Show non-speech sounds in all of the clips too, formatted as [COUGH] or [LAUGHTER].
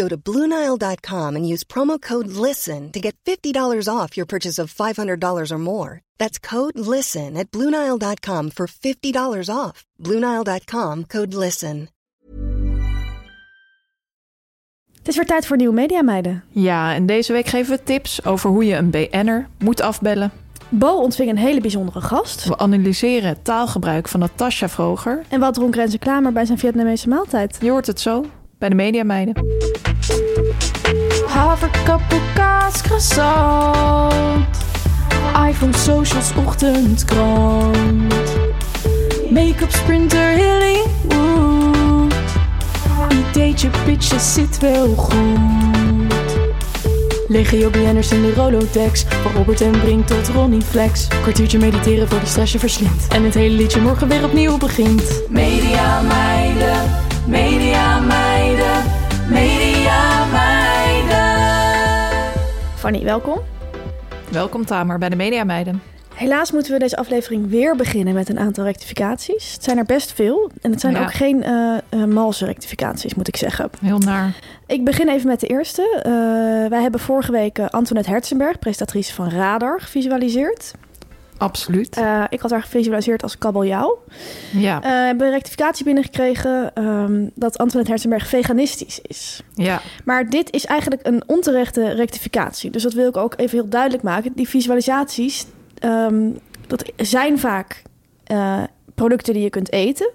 Go to BlueNile.com and use promo code LISTEN to get $50 off your purchase of $500 or more. That's code LISTEN at BlueNile.com for $50 off. BlueNile.com code LISTEN. Het is weer tijd voor nieuwe Media Meiden. Ja, en deze week geven we tips over hoe je een BN'er moet afbellen. Bo ontving een hele bijzondere gast. We analyseren het taalgebruik van Natasja Vroger. En wat dronk Renze Klamer bij zijn Vietnamese maaltijd? Je hoort het zo bij de Mediameiden. Haverkappel, kaas, croissant. iPhone, socials, ochtendkrant. Make-up, sprinter, Hollywood. Ideetje, pitjes, zit wel goed. Legio BN'ers in de Rolodex. Van Robert en Brink tot Ronnie Flex. Kwartiertje mediteren voor de stress je verslindt. En het hele liedje morgen weer opnieuw begint. Media meiden, media Fanny, welkom. Welkom Tamer bij de Mediameiden. Helaas moeten we deze aflevering weer beginnen met een aantal rectificaties. Het zijn er best veel. En het zijn Ja. ook geen eh eh, malse rectificaties, moet ik zeggen. Heel naar. Ik begin even met de eerste. Eh, wij hebben vorige week Antoinette Herzenberg, presentatrice van Radar, gevisualiseerd. Absoluut. Eh, ik had haar gevisualiseerd als kabeljauw. ja. We hebben een rectificatie binnengekregen ehm, dat Antoinette Herzenberg veganistisch is. ja. Maar dit is eigenlijk een onterechte rectificatie. Dus dat wil ik ook even heel duidelijk maken. Die visualisaties, ehm, dat zijn vaak eh, producten die je kunt eten.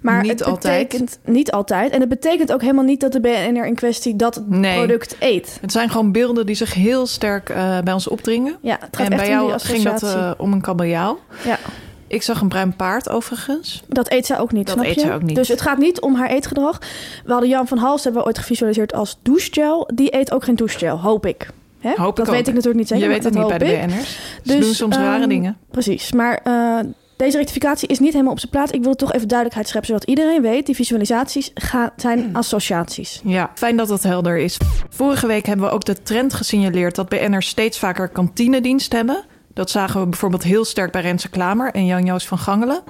Maar Niet het altijd. betekent niet altijd. En het betekent ook helemaal niet dat de BNR in kwestie dat Nee. product eet. Het zijn gewoon beelden die zich heel sterk eh, bij ons opdringen. Ja, het gaat En echt bij om die jou ging dat eh, om een kabeljauw. Ja, Ik zag een bruin paard overigens. dat eet zij ook niet, Dat snap eet je? zij ook niet. Dus het gaat niet om haar eetgedrag. We hadden Jan van Hals hebben we ooit gevisualiseerd als douchegel. Die eet ook geen douchegel, hoop ik. Hè? Hoop dat ik weet ook. ik natuurlijk niet zeker. Je weet het niet bij de. BN'ers. Ze Dus, doen soms rare ehm, dingen. Precies, maar eh, deze rectificatie is niet helemaal op zijn plaats. Ik wil toch even duidelijkheid scheppen, zodat iedereen weet... die visualisaties gaan, zijn associaties. Ja, fijn dat dat helder is. Vorige week hebben we ook de trend gesignaleerd dat BN'ers steeds vaker kantinedienst hebben. Dat zagen we bijvoorbeeld heel sterk bij Renze Klamer en Jan-Joos van Gangelen.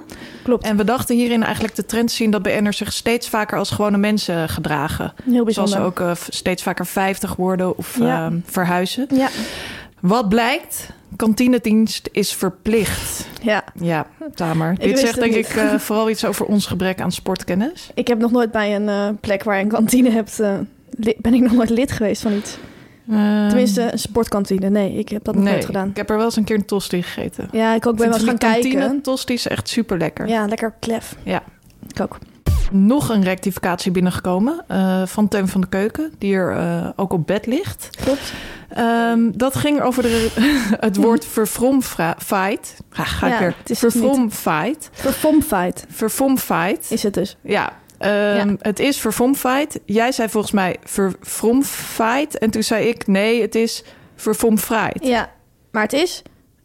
Klopt, En we dachten hierin eigenlijk de trend zien dat BN'ers zich steeds vaker als gewone mensen gedragen. heel Zoals ze ook eh, steeds vaker 50 worden of Ja. eh, verhuizen. Ja, Wat blijkt? Kantinedienst is verplicht. ja, Ja, Tamer. Ik Dit zegt denk niet. ik eh, vooral iets over ons gebrek aan sportkennis. ik heb nog nooit bij een eh, plek waar je een kantine hebt... eh, ben ik nog nooit lid geweest van iets. Eh, Tenminste, een sportkantine. Nee, ik heb dat nog nee, nooit gedaan. ik heb er wel eens een keer een tosti gegeten. Ja, ik ook ben wel eens gaan kijken. kantine tosti's echt super lekker. Ja, lekker klef. Ja. Ik ook. Nog een rectificatie binnengekomen eh, van Teun van de Keuken, die er eh, ook op bed ligt. Klopt. Ehm, dat ging over de, [LAUGHS] het woord [LAUGHS] verfromfight. Ga, ga ik Ja, weer. Verfromfight. Verfromfight. is het dus. Ja. ehm, Ja. Het is verfromfight. Jij zei volgens mij verfromfight. En toen zei ik, nee, het is verfromfight. Ja, maar het is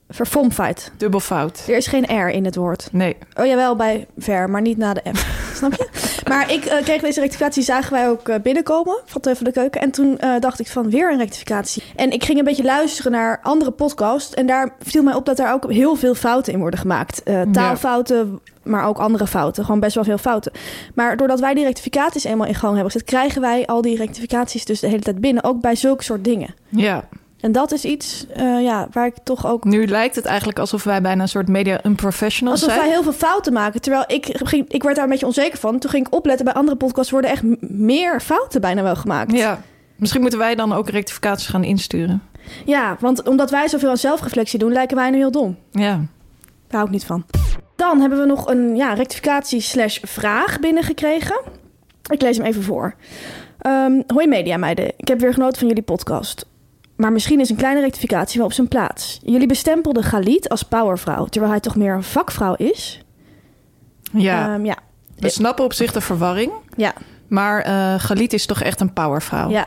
verfomfight. Dubbel fout. Er is geen R in het woord. Nee. Oh jawel, bij ver, maar niet na de F. [LAUGHS] Snap je? Maar ik eh, kreeg deze rectificatie, zagen wij ook eh, binnenkomen van Teun van de Keuken. En toen eh, dacht ik van weer een rectificatie. En ik ging een beetje luisteren naar andere podcasts. En daar viel mij op dat daar ook heel veel fouten in worden gemaakt. Taalfouten, maar ook andere fouten. Gewoon best wel veel fouten. Maar doordat wij die rectificaties eenmaal in gang hebben gezet... krijgen wij al die rectificaties dus de hele tijd binnen. Ook bij zulke soort dingen. Ja. En dat is iets eh, ja, waar ik toch ook Nu lijkt het eigenlijk alsof wij bijna een soort media unprofessionals Alsof zijn. wij heel veel fouten maken. Terwijl ik, ging, ik werd daar een beetje onzeker van. Toen ging ik opletten. Bij andere podcasts worden echt meer fouten bijna wel gemaakt. Ja. Misschien moeten wij dan ook rectificaties gaan insturen. Ja, want omdat wij zoveel aan zelfreflectie doen, lijken wij nu heel dom. Ja. Daar hou ik niet van. Dan hebben we nog een ja, rectificatie slash vraag binnengekregen. Ik lees hem even voor. Ehm hoi media meiden, ik heb weer genoten van jullie podcast. Maar misschien is een kleine rectificatie wel op zijn plaats. Jullie bestempelden Galit als powervrouw, terwijl hij toch meer een vakvrouw is? Ja. Ehm, ja. We snappen op zich de verwarring. ja. Maar eh Galit is toch echt een powervrouw. Ja,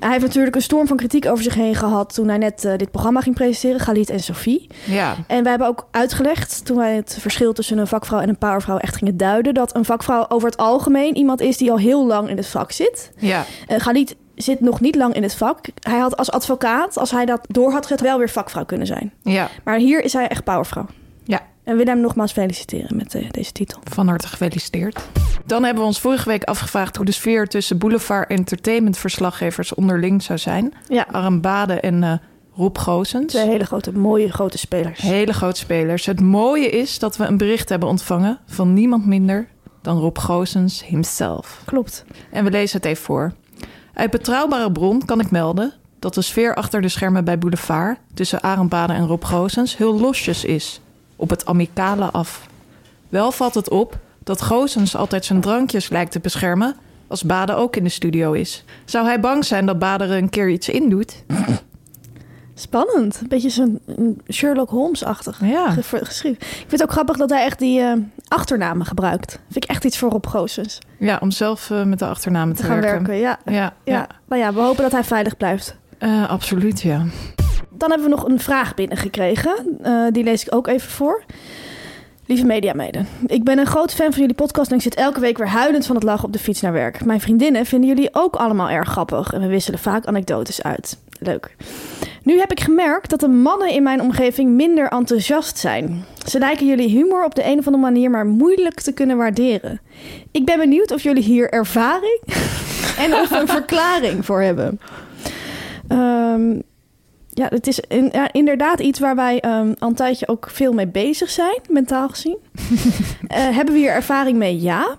hij heeft natuurlijk een storm van kritiek over zich heen gehad toen hij net eh, dit programma ging presenteren, Galit en Sophie. Ja. En wij hebben ook uitgelegd, toen wij het verschil tussen een vakvrouw en een powervrouw echt gingen duiden, dat een vakvrouw over het algemeen iemand is die al heel lang in het vak zit. Ja. Uh, Galit zit nog niet lang in het vak. Hij had als advocaat, als hij dat door had gezet, wel weer vakvrouw kunnen zijn. Ja. Maar hier is hij echt powervrouw. Ja. En willen hem nogmaals feliciteren met eh, deze titel. Van harte gefeliciteerd. Dan hebben we ons vorige week afgevraagd hoe de sfeer tussen Boulevard Entertainment verslaggevers onderling zou zijn. Ja, Arm Bade en eh, Rob Goosens. twee hele grote, mooie, grote spelers. Hele grote spelers. Het mooie is dat we een bericht hebben ontvangen van niemand minder dan Rob Goosens himself. Klopt. En we lezen het even voor. Uit betrouwbare bron kan ik melden dat de sfeer achter de schermen bij Boulevard tussen Arend Bade en Rob Goosens heel losjes is. Op het amicale af. Wel valt het op dat Goosens altijd zijn drankjes lijkt te beschermen als Bade ook in de studio is. Zou hij bang zijn dat Bade er een keer iets in doet? Spannend. Een beetje zo'n Sherlock Holmes-achtig Ja. geschreven. Ik vind het ook grappig dat hij echt die eh, achternamen gebruikt. Vind ik echt iets voor Rob Goossens. Ja, om zelf eh, met de achternamen te, Te gaan werken, ja. Ja, ja. ja. Nou ja, we hopen dat hij veilig blijft. Eh, absoluut, ja. Dan hebben we nog een vraag binnengekregen. Die lees ik ook even voor. Lieve mediameiden, ik ben een groot fan van jullie podcast en ik zit elke week weer huilend van het lachen op de fiets naar werk. Mijn vriendinnen vinden jullie ook allemaal erg grappig en we wisselen vaak anekdotes uit. Leuk. Nu heb ik gemerkt dat de mannen in mijn omgeving minder enthousiast zijn. Ze lijken jullie humor op de een of andere manier maar moeilijk te kunnen waarderen. Ik ben benieuwd of jullie hier ervaring [LAUGHS] en of een verklaring voor hebben. Ehm, ja, het is in- ja, inderdaad iets waar wij ehm, al een tijdje ook veel mee bezig zijn, mentaal gezien. [LAUGHS] Eh, hebben we hier ervaring mee? Ja.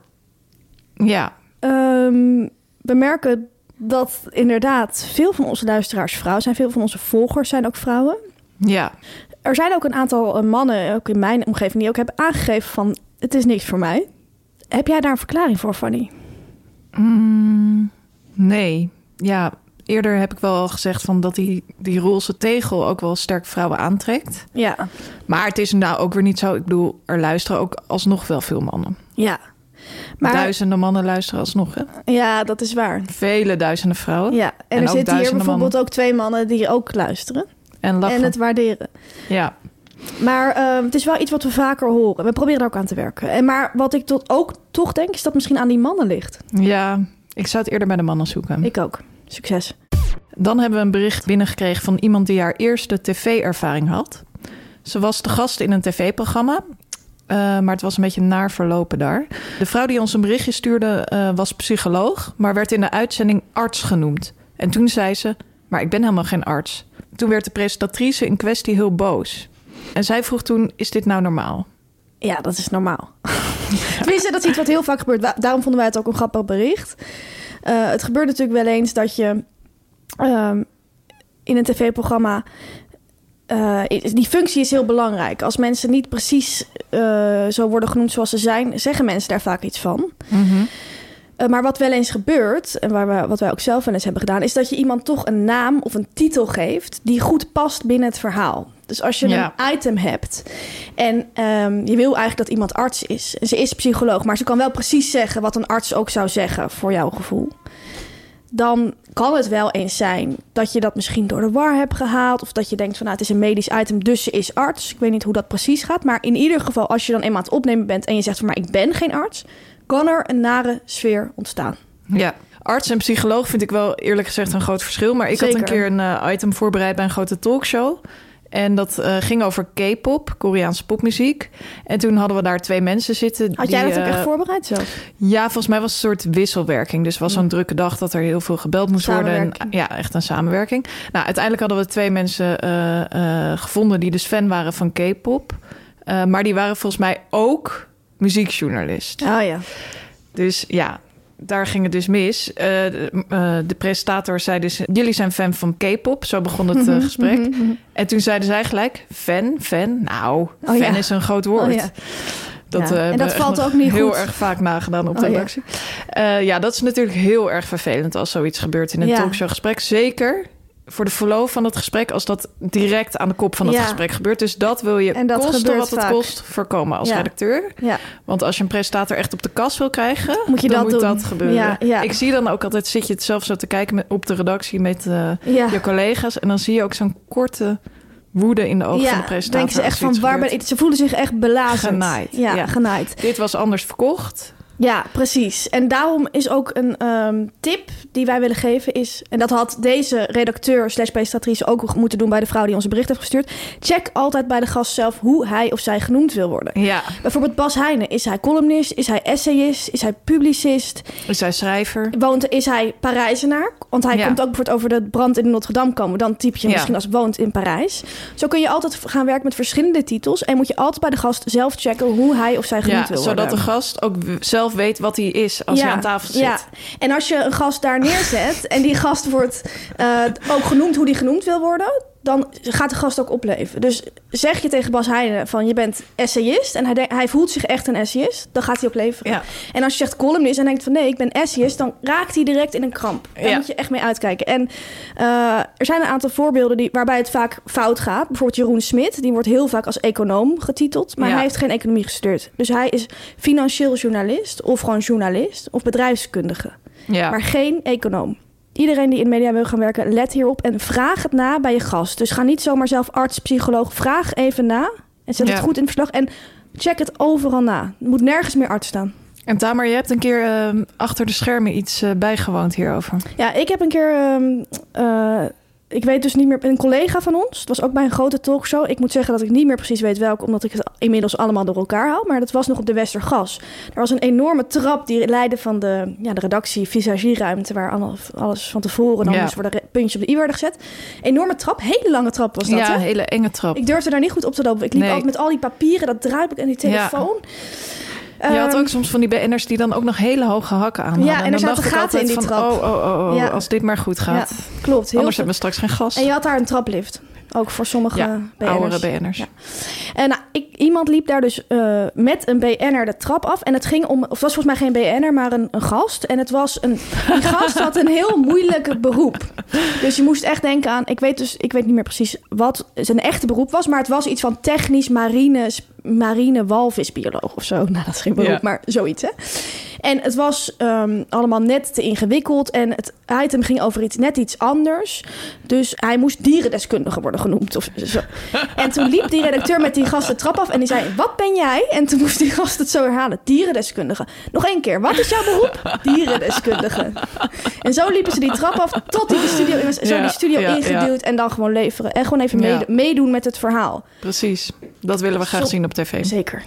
Ja, Ehm, we merken dat inderdaad veel van onze luisteraars vrouwen zijn. Veel van onze volgers zijn ook vrouwen. ja. Er zijn ook een aantal eh, mannen, ook in mijn omgeving, die ook hebben aangegeven van... het is niks voor mij. Heb jij daar een verklaring voor, Fanny? Mm, nee. Ja, eerder heb ik wel al gezegd van dat die, die roze tegel ook wel sterk vrouwen aantrekt. Ja. Maar het is nou ook weer niet zo. Ik bedoel, er luisteren ook alsnog wel veel mannen. Ja. Maar Duizenden mannen luisteren alsnog, hè? ja, dat is waar. Vele duizenden vrouwen. Ja, en, En er zitten hier bijvoorbeeld mannen. ook twee mannen die ook luisteren En lachen. en het waarderen. Ja, Maar ehm, het is wel iets wat we vaker horen. We proberen er ook aan te werken. En maar wat ik tot ook toch denk, is dat misschien aan die mannen ligt. ja, ik zou het eerder bij de mannen zoeken. Ik ook. Succes. Dan hebben we een bericht binnengekregen van iemand die haar eerste tv-ervaring had. Ze was de gast in een tv-programma, eh, maar het was een beetje naar verlopen daar. De vrouw die ons een berichtje stuurde eh, was psycholoog, maar werd in de uitzending arts genoemd. En toen zei ze, maar ik ben helemaal geen arts. Toen werd de presentatrice in kwestie heel boos. En zij vroeg toen, is dit nou normaal? Ja, dat is normaal. [LAUGHS] Tenminste, dat is iets wat heel vaak gebeurt. Daarom vonden wij het ook een grappig bericht. Eh, het gebeurt natuurlijk wel eens dat je ehm, in een tv-programma... eh, die functie is heel belangrijk. Als mensen niet precies eh, zo worden genoemd zoals ze zijn... zeggen mensen daar vaak iets van. Eh, maar wat wel eens gebeurt, en waar we, wat wij ook zelf wel eens hebben gedaan, is dat je iemand toch een naam of een titel geeft die goed past binnen het verhaal. Dus als je Ja. een item hebt en ehm, je wil eigenlijk dat iemand arts is, en ze is psycholoog, maar ze kan wel precies zeggen wat een arts ook zou zeggen voor jouw gevoel. Dan kan het wel eens zijn dat je dat misschien door de war hebt gehaald. Of dat je denkt van nou, het is een medisch item, dus ze is arts. Ik weet niet hoe dat precies gaat. Maar in ieder geval, als je dan eenmaal aan het opnemen bent en je zegt van maar ik ben geen arts, kan er een nare sfeer ontstaan. Ja. Arts en psycholoog vind ik wel eerlijk gezegd een groot verschil. Maar ik had een keer een eh, item voorbereid bij een grote talkshow. En dat eh, ging over K-pop, Koreaanse popmuziek. En toen hadden we daar twee mensen zitten. Had jij dat ook eh, echt voorbereid zelf? Ja, volgens mij was het een soort wisselwerking. Dus het was zo'n drukke dag dat er heel veel gebeld moest worden. En, ja, echt een samenwerking. Nou, uiteindelijk hadden we twee mensen eh, eh, gevonden die dus fan waren van K-pop. Eh, maar die waren volgens mij ook muziekjournalist. Oh ja. Dus ja, daar ging het dus mis. Eh, de, eh, de presentator zei dus... jullie zijn fan van K-pop. Zo begon het Mhm, eh, gesprek. En toen zeiden zij gelijk... fan, fan? Nou, fan ja. is een groot woord. Oh, ja. Dat, Ja, en dat valt ook niet heel goed. erg vaak nagedaan op de Oh, ja. ja, dat is natuurlijk heel erg vervelend als zoiets gebeurt in een Ja. talkshowgesprek. Zeker voor de flow van het gesprek als dat direct aan de kop van het Ja. gesprek gebeurt. Dus dat wil je En dat kosten wat het kost voorkomen als Ja. redacteur. Ja. Want als je een presentator echt op de kas wil krijgen, Moet je dan dat moet doen. dat gebeuren. Ja, ja. Ik zie dan ook altijd, zit je het zelf zo te kijken met, op de redactie met eh, Ja. je collega's. En dan zie je ook zo'n korte woede in de ogen van de presentator. denken ze echt van waar ben ik? Ze voelen zich echt belazerd. Genaaid, Ja, ja. genaaid. Dit was anders verkocht. Ja, precies. En daarom is ook een ehm, tip die wij willen geven is... en dat had deze redacteur slash presentatrice ook moeten doen... bij de vrouw die onze bericht heeft gestuurd. Check altijd bij de gast zelf hoe hij of zij genoemd wil worden. Ja, Bijvoorbeeld Bas Heijnen. Is hij columnist? Is hij essayist? Is hij publicist? is hij schrijver? Woont, is hij Parijzenaar? Want hij Ja. komt ook bijvoorbeeld over de brand in Notre Dame komen. Dan typ je Ja. misschien als woont in Parijs. Zo kun je altijd gaan werken met verschillende titels. En moet je altijd bij de gast zelf checken hoe hij of zij genoemd Ja, wil zodat worden. de gast ook w- zelf weet wat hij is als hij aan tafel zit. Ja, en als je een gast daar neerzet en die gast wordt eh, ook genoemd hoe die genoemd wil worden, dan gaat de gast ook opleven. Dus zeg je tegen Bas Heijnen van je bent essayist en hij, denkt- hij voelt zich echt een essayist, dan gaat hij ook leveren. Ja. En als je zegt columnist en denkt van nee, ik ben essayist, dan raakt hij direct in een kramp. Daar Ja. moet je echt mee uitkijken. En eh, er zijn een aantal voorbeelden die, waarbij het vaak fout gaat. Bijvoorbeeld Jeroen Smit, die wordt heel vaak als econoom getiteld, maar Ja. hij heeft geen economie gestudeerd. Dus hij is financieel journalist of gewoon journalist of bedrijfskundige maar geen econoom. Iedereen die in media wil gaan werken, let hierop en vraag het na bij je gast. Dus ga niet zomaar zelf arts, psycholoog, vraag even na en zet Ja. het goed in het verslag en check het overal na. Er moet nergens meer arts staan. En Tamer, je hebt een keer ehm, achter de schermen iets eh, bijgewoond hierover. Ja, ik heb een keer, ehm, eh, ik weet dus niet meer, een collega van ons, het was ook bij een grote talkshow. Ik moet zeggen dat ik niet meer precies weet welke, omdat ik het inmiddels allemaal door elkaar haal. Maar dat was nog op de Westergas. Er was een enorme trap die leidde van de, ja, de redactie visagieruimte, waar alle- alles van tevoren dan Ja. moest worden puntjes op de i werden gezet. Enorme trap, hele lange trap was dat. ja, hè? hele enge trap. Ik durfde daar niet goed op te lopen. Ik liep Nee. altijd met al die papieren, dat druip ik en die telefoon. Je had Ehm, ook soms van die BN'ers die dan ook nog hele hoge hakken aan hadden. Ja, en er dan zaten dacht ik gaten in die van, trap. Oh, oh, oh, oh, Ja. als dit maar goed gaat. Ja, klopt. Heel Anders veel- hebben we straks geen gas. En je had daar een traplift. Ook voor sommige ja, BN'ers. oudere BN'ers. Ja. En nou, ik, iemand liep daar dus eh, met een BN'er de trap af. En het ging om, of het was volgens mij geen BN'er, maar een, een gast. En het was een, die gast had een heel moeilijk beroep. Dus je moest echt denken aan, ik weet dus, ik weet niet meer precies wat zijn echte beroep was. Maar het was iets van technisch marine, marine walvisbioloog of zo. [LAUGHS] Nou, dat is geen beroep, Ja. maar zoiets hè. En het was ehm, allemaal net te ingewikkeld. En het item ging over iets, net iets anders. Dus hij moest dierendeskundige worden genoemd. Of zo. En toen liep die redacteur met die gast de trap af. En die zei, wat ben jij? En toen moest die gast het zo herhalen. Dierendeskundige. Nog één keer. Wat is jouw beroep? Dierendeskundige. En zo liepen ze die trap af tot hij de studio in was. Zo Ja, die studio ja, ingeduwd. En dan gewoon leveren. En gewoon even meedoen met het verhaal. Precies. Dat willen we graag zien op tv. Zeker.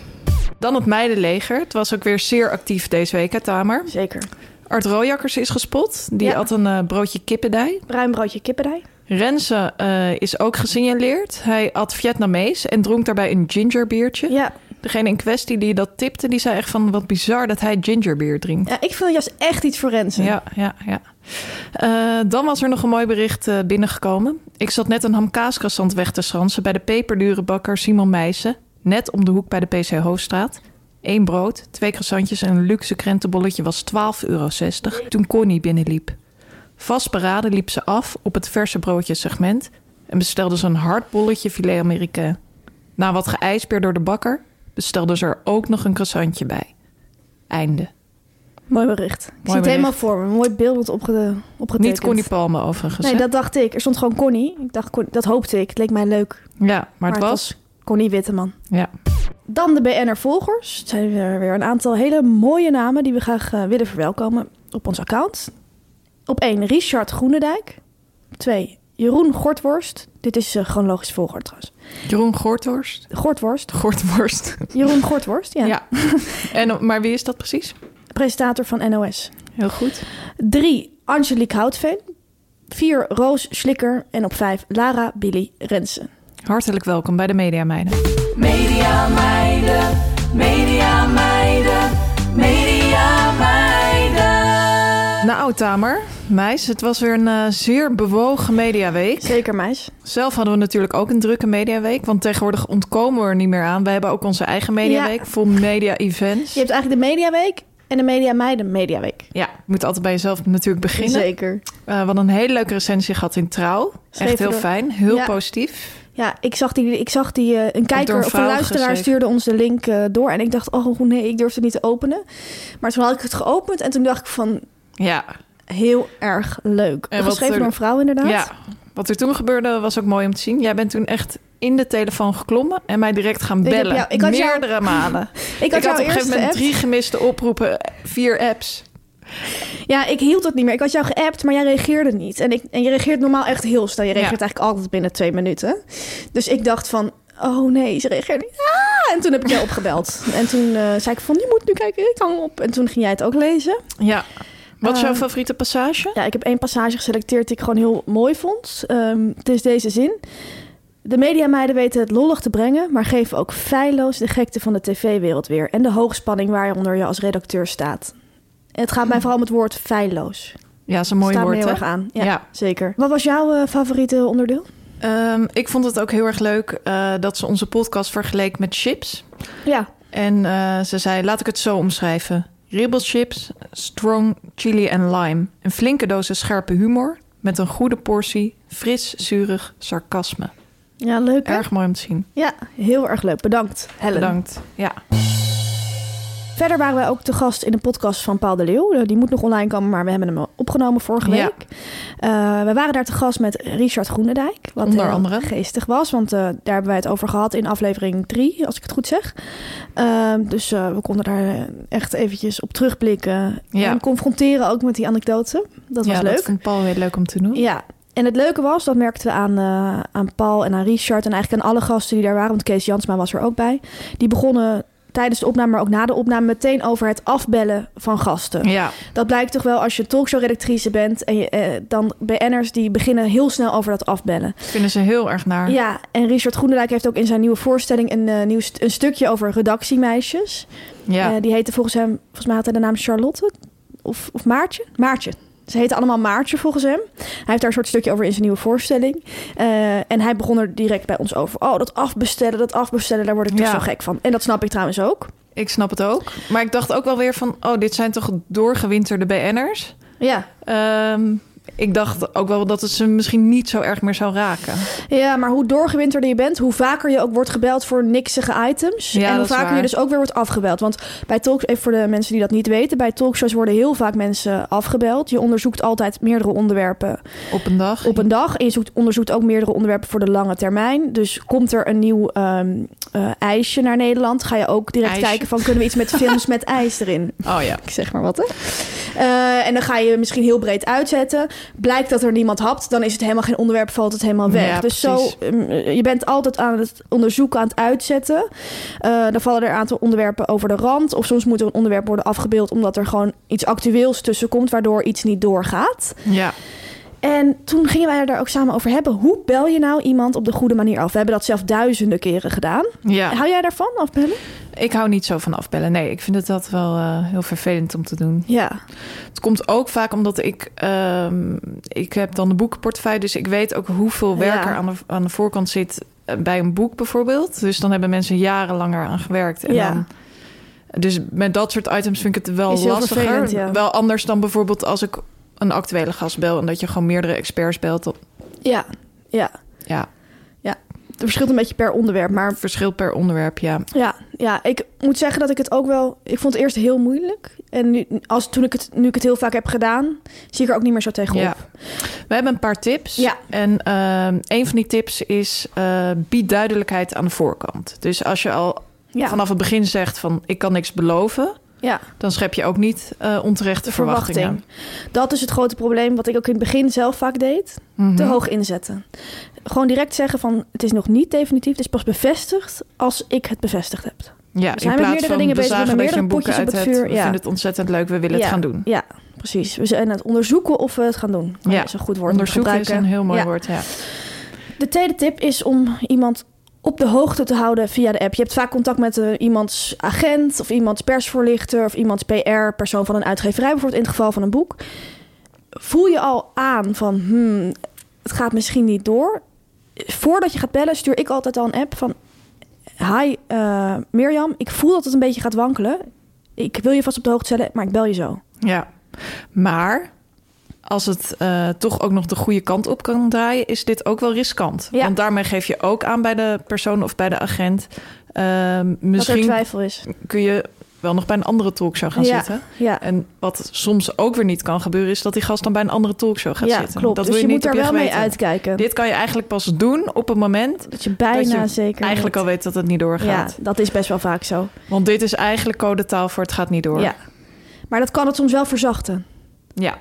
Dan het meidenleger. Het was ook weer zeer actief deze week, hè, Tamer. Zeker. Art Rooijakkers is gespot. Die Ja. had een eh, broodje kippendij. Bruin broodje kippenrij. Renze eh, is ook gesignaleerd. Hij at Vietnamees en dronk daarbij een gingerbiertje. Ja. Degene in kwestie die dat tipte, die zei echt van... wat bizar dat hij gingerbier drinkt. ja, ik vind juist echt iets voor Rensen. Ja, ja, ja. Eh, dan was er nog een mooi bericht binnengekomen. Ik zat net een hamkaaskrassant weg te schransen... bij de peperdure bakker Simon Meijsen. Net om de hoek bij de PC Hoofdstraat. Eén brood, twee croissantjes en een luxe krentenbolletje was 12,60 euro... toen Connie binnenliep. Vastberaden liep ze af op het verse broodje segment... en bestelde ze een hard bolletje filet américain. Na wat geijsbeerd door de bakker... bestelde ze er ook nog een croissantje bij. Einde. Mooi bericht. Ik zie het helemaal voor me. Mooi beeld opge opgetekend. Niet Connie Palme overigens. Nee, hè? dat dacht ik. Er stond gewoon Connie. Ik dacht, dat hoopte ik. Het leek mij leuk. Ja, maar het was... Connie Witteman. Ja. Dan de BNR-volgers. Het zijn weer, weer een aantal hele mooie namen die we graag eh, willen verwelkomen op ons account. Op één Richard Groenendijk. Op twee Jeroen Gortworst. Dit is uh, chronologisch volgorde trouwens. Jeroen Gorthorst. Gortworst. Gortworst. Jeroen Gortworst, ja. Ja. en, maar wie is dat precies? Presentator van NOS. Heel goed. Drie Angelique Houtveen. Vier Roos Slikker. En op vijf Lara Billy Rensen. Hartelijk welkom bij de Media Meiden. Media meiden, media meiden, media meiden. Nou, Tamer, meis, het was weer een eh, zeer bewogen mediaweek. Zeker, meis. Zelf hadden we natuurlijk ook een drukke mediaweek, want tegenwoordig ontkomen we er niet meer aan. Wij hebben ook onze eigen mediaweek, vol media-events. Je hebt eigenlijk de Mediaweek en de Media Meiden Mediaweek. Ja, je moet altijd bij jezelf natuurlijk beginnen. Zeker. Eh, we hadden een hele leuke recensie gehad in Trouw. Echt heel door- fijn, heel Ja. positief. Ja, ik zag die, ik zag die eh, een kijker een of een luisteraar stuurde ons de link eh, door. En ik dacht, oh nee, ik durfde het niet te openen. Maar toen had ik het geopend en toen dacht ik van, Ja, heel erg leuk. En wat Geschreven er- door een vrouw inderdaad. ja. Wat er toen gebeurde was ook mooi om te zien. Jij bent toen echt in de telefoon geklommen en mij direct gaan Ik bellen. jou- ik had jou- Meerdere malen. [LAUGHS] Ik had, ik had op een gegeven moment drie gemiste oproepen, vier apps. Ja, ik hield het niet meer. Ik had jou geappt, maar jij reageerde niet. En, ik, en je reageert normaal echt heel snel. Je reageert Ja. eigenlijk altijd binnen twee minuten. Dus ik dacht van, oh nee, ze reageert niet. Ah! En toen heb ik jou opgebeld. En toen eh, zei ik van, je moet nu kijken, ik hang op. En toen ging jij het ook lezen. Ja. Wat is jouw Eh, favoriete passage? Ja, ik heb één passage geselecteerd die ik gewoon heel mooi vond. Ehm, het is deze zin. De mediameiden weten het lollig te brengen, maar geven ook feilloos de gekte van de tv-wereld weer. En de hoogspanning waaronder je als redacteur staat. Het gaat mij vooral om het woord feilloos. Ja, dat is een mooi staat woord, heel hè? erg aan. Ja, Ja. zeker. Wat was jouw eh, favoriete onderdeel? Ehm, ik vond het ook heel erg leuk eh, dat ze onze podcast vergeleek met chips. Ja, En eh, ze zei, laat ik het zo omschrijven. Ribbelchips, strong chili en lime. Een flinke dosis scherpe humor met een goede portie fris, zurig sarcasme. ja leuk. hè? Erg mooi om te zien. Ja, heel erg leuk. Bedankt, Helen. Bedankt. Ja. Verder waren wij ook te gast in een podcast van Paul de Leeuw. Eh, Die moet nog online komen, maar we hebben hem opgenomen vorige Ja. week. Eh, we waren daar te gast met Richard Groenendijk. Wat Onder heel andere. geestig was, want eh, daar hebben wij het over gehad in aflevering 3, als ik het goed zeg. Ehm, dus eh, we konden daar eh, echt eventjes op terugblikken. Ja. En confronteren ook met die anekdote. Dat was ja, leuk. dat vond Paul heel leuk om te doen. Ja, en het leuke was, dat merkten we aan, eh, aan Paul en aan Richard... en eigenlijk aan alle gasten die daar waren, want Kees Jansma was er ook bij. Die begonnen tijdens de opname, maar ook na de opname... meteen over het afbellen van gasten. Ja, Dat blijkt toch wel als je talkshow-redactrice bent... en je, eh, dan BN'ers die beginnen heel snel over dat afbellen. dat vinden ze heel erg naar. Ja, en Richard Groenendijk heeft ook in zijn nieuwe voorstelling... een, eh, nieuw st- een stukje over redactiemeisjes. Ja. Eh, die heette volgens hem, volgens mij had hij de naam Charlotte of, of Maartje. Maartje. Ze heten allemaal Maartje volgens hem. Hij heeft daar een soort stukje over in zijn nieuwe voorstelling. Eh, en hij begon er direct bij ons over. Oh, dat afbestellen, dat afbestellen, daar word ik toch Ja. zo gek van. En dat snap ik trouwens ook. Ik snap het ook. Maar ik dacht ook wel weer van... oh, dit zijn toch doorgewinterde BN'ers? Ja. Ehm, ik dacht ook wel dat het ze misschien niet zo erg meer zou raken. ja, maar hoe doorgewinterde je bent, hoe vaker je ook wordt gebeld voor niksige items. Ja, en hoe vaker waar. je dus ook weer wordt afgebeld. Want bij talks, even voor de mensen die dat niet weten, bij talkshows worden heel vaak mensen afgebeld. Je onderzoekt altijd meerdere onderwerpen Op een dag. op een dag. En je zoekt, onderzoekt ook meerdere onderwerpen voor de lange termijn. Dus komt er een nieuw ehm, eh, ijsje naar Nederland, ga je ook direct IJsje. kijken van kunnen we iets met [LAUGHS] films met ijs erin. Oh ja. Ik zeg maar wat, hè. Eh, en dan ga je misschien heel breed uitzetten. Blijkt dat er niemand hapt, dan is het helemaal geen onderwerp, valt het helemaal weg. Ja, dus zo, precies. mm, je bent altijd aan het onderzoeken, aan het uitzetten. Eh, dan vallen er een aantal onderwerpen over de rand. Of soms moet er een onderwerp worden afgebeeld omdat er gewoon iets actueels tussen komt, waardoor iets niet doorgaat. Ja. En toen gingen wij er daar ook samen over hebben. Hoe bel je nou iemand op de goede manier af? We hebben dat zelf duizenden keren gedaan. ja. Hou jij daarvan, afbellen? Ik hou niet zo van afbellen. Nee, ik vind het dat wel eh, heel vervelend om te doen. Ja. Het komt ook vaak omdat ik... ehm, ik heb dan de boekenportefeuille, dus ik weet ook hoeveel werk Ja. er aan de, aan de voorkant zit eh, bij een boek bijvoorbeeld. Dus dan hebben mensen jarenlang eraan gewerkt. En Ja. dan, dus met dat soort items vind ik het wel lastiger. ja. Wel anders dan bijvoorbeeld als ik een actuele gast bel... en dat je gewoon meerdere experts belt. Dat, Ja. Ja. ja, Het verschilt een beetje per onderwerp, maar verschilt per onderwerp, ja. Ja, ja, ik moet zeggen dat ik het ook wel. Ik vond het eerst heel moeilijk. En nu, als, toen ik het, nu ik het heel vaak heb gedaan, zie ik er ook niet meer zo tegenop. Ja. We hebben een paar tips. Ja. En ehm, een van die tips is eh, bied duidelijkheid aan de voorkant. Dus als je al Ja. vanaf het begin zegt van ik kan niks beloven, ja. dan schep je ook niet eh, onterechte verwachtingen. verwachting. Dat is het grote probleem wat ik ook in het begin zelf vaak deed. Mhm. Te hoog inzetten. Gewoon direct zeggen van het is nog niet definitief. Het is pas bevestigd als ik het bevestigd heb. Ja, We zijn in met plaats meerdere van dingen we bezig, boek meerdere potjes op het vuur, We ja. vinden het ontzettend leuk, we willen ja. het gaan doen. Ja, precies. We zijn aan het onderzoeken of we het gaan doen. Ja. Dat is een goed woord Onderzoeken is een heel mooi Ja. woord, ja. De tweede tip is om iemand op de hoogte te houden via de app. Je hebt vaak contact met eh, iemands agent of iemands persvoorlichter of iemands PR, persoon van een uitgeverij, bijvoorbeeld in het geval van een boek. voel je al aan van... Hmm, het gaat misschien niet door. Voordat je gaat bellen stuur ik altijd al een app van... Hi uh, Mirjam, ik voel dat het een beetje gaat wankelen. Ik wil je vast op de hoogte stellen, maar ik bel je zo. Ja, maar als het uh, toch ook nog de goede kant op kan draaien, is dit ook wel riskant. Ja. Want daarmee geef je ook aan bij de persoon of bij de agent. Uh, misschien twijfel is. kun je wel nog bij een andere talkshow gaan Ja, zitten. ja. En wat soms ook weer niet kan gebeuren, is dat die gast dan bij een andere talkshow gaat ja, zitten. klopt. Dat dus wil je, je, moet niet er je wel mee uitkijken. Dit kan je eigenlijk pas doen op het moment dat je bijna dat je zeker eigenlijk weet. al weet dat het niet Ja, doorgaat. dat is best wel vaak zo. Want dit is eigenlijk codetaal voor het gaat niet door. Ja. Maar dat kan het soms wel verzachten. Ja.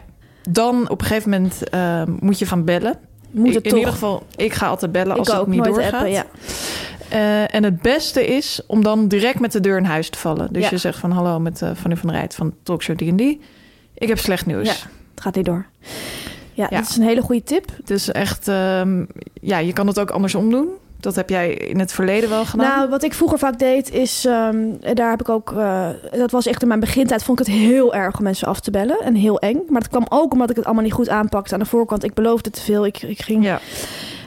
Dan op een gegeven moment eh, moet je van bellen. Moet het in toch. ieder geval, ik ga altijd bellen als het niet doorgaat. appen, ja. Eh, en het beste is om dan direct met de deur in huis te vallen. Dus Ja. je zegt van hallo met uh, Fanny van der Rijt van Talkshow die. Ik heb slecht nieuws. Ja. Het gaat niet door. Ja, Ja. dat is een hele goede tip. Het is echt, ehm, ja, je kan het ook andersom doen. Dat heb jij in het verleden wel gedaan. Nou, wat ik vroeger vaak deed, is... ehm, daar heb ik ook... eh, dat was echt in mijn begintijd, vond ik het heel erg om mensen af te bellen. En heel eng. Maar dat kwam ook omdat ik het allemaal niet goed aanpakte aan de voorkant. Ik beloofde te veel. Ik, ik ging... ja.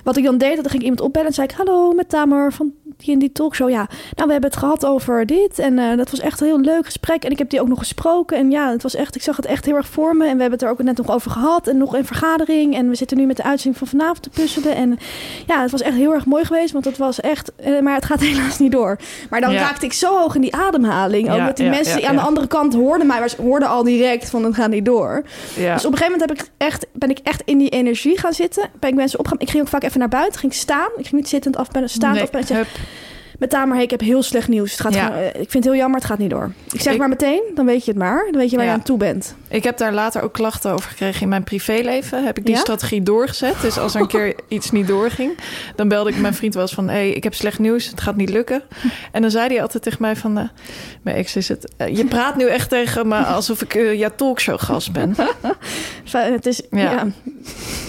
Wat ik dan deed, dan ging ik iemand opbellen en zei ik... Hallo, met Tamer van die en die talkshow. Ja, nou, we hebben het gehad over dit. En eh, dat was echt een heel leuk gesprek. En ik heb die ook nog gesproken. En ja, het was echt, ik zag het echt heel erg voor me. En we hebben het er ook net nog over gehad. En nog een vergadering. En we zitten nu met de uitzending van vanavond te puzzelen. En ja, het was echt heel erg mooi geweest. Want het was echt... eh, maar het gaat [LAUGHS] helaas niet door. Maar dan Ja. raakte ik zo hoog in die ademhaling. Ook Ja, met die ja, mensen die aan de andere kant hoorden mij. Maar ze hoorden al direct van het gaat niet door. Dus op een gegeven moment heb ik echt, ben ik echt in die energie gaan zitten. Ben ik mensen opgaan. Ik ging ook vaak even naar buiten, ging staan. Ik ging niet zittend staand Nee, zeg, hup. met Tamer, hey, ik heb heel slecht nieuws. Het gaat Ja. gewoon, eh, ik vind het heel jammer, het gaat niet door. Ik zeg Ik- maar meteen, dan weet je het maar. Dan weet je waar Ja. je aan toe bent. Ik heb daar later ook klachten over gekregen in mijn privéleven. Heb ik die Ja? strategie doorgezet. Dus als er een keer [LAUGHS] iets niet doorging, dan belde ik mijn vriend wel eens van... hé, hey, ik heb slecht nieuws, het gaat niet lukken. En dan zei hij altijd tegen mij van... eh, mijn ex is het... eh, je praat nu echt tegen me alsof ik eh jouw talkshow-gast ben. [LAUGHS] Het is. Ja.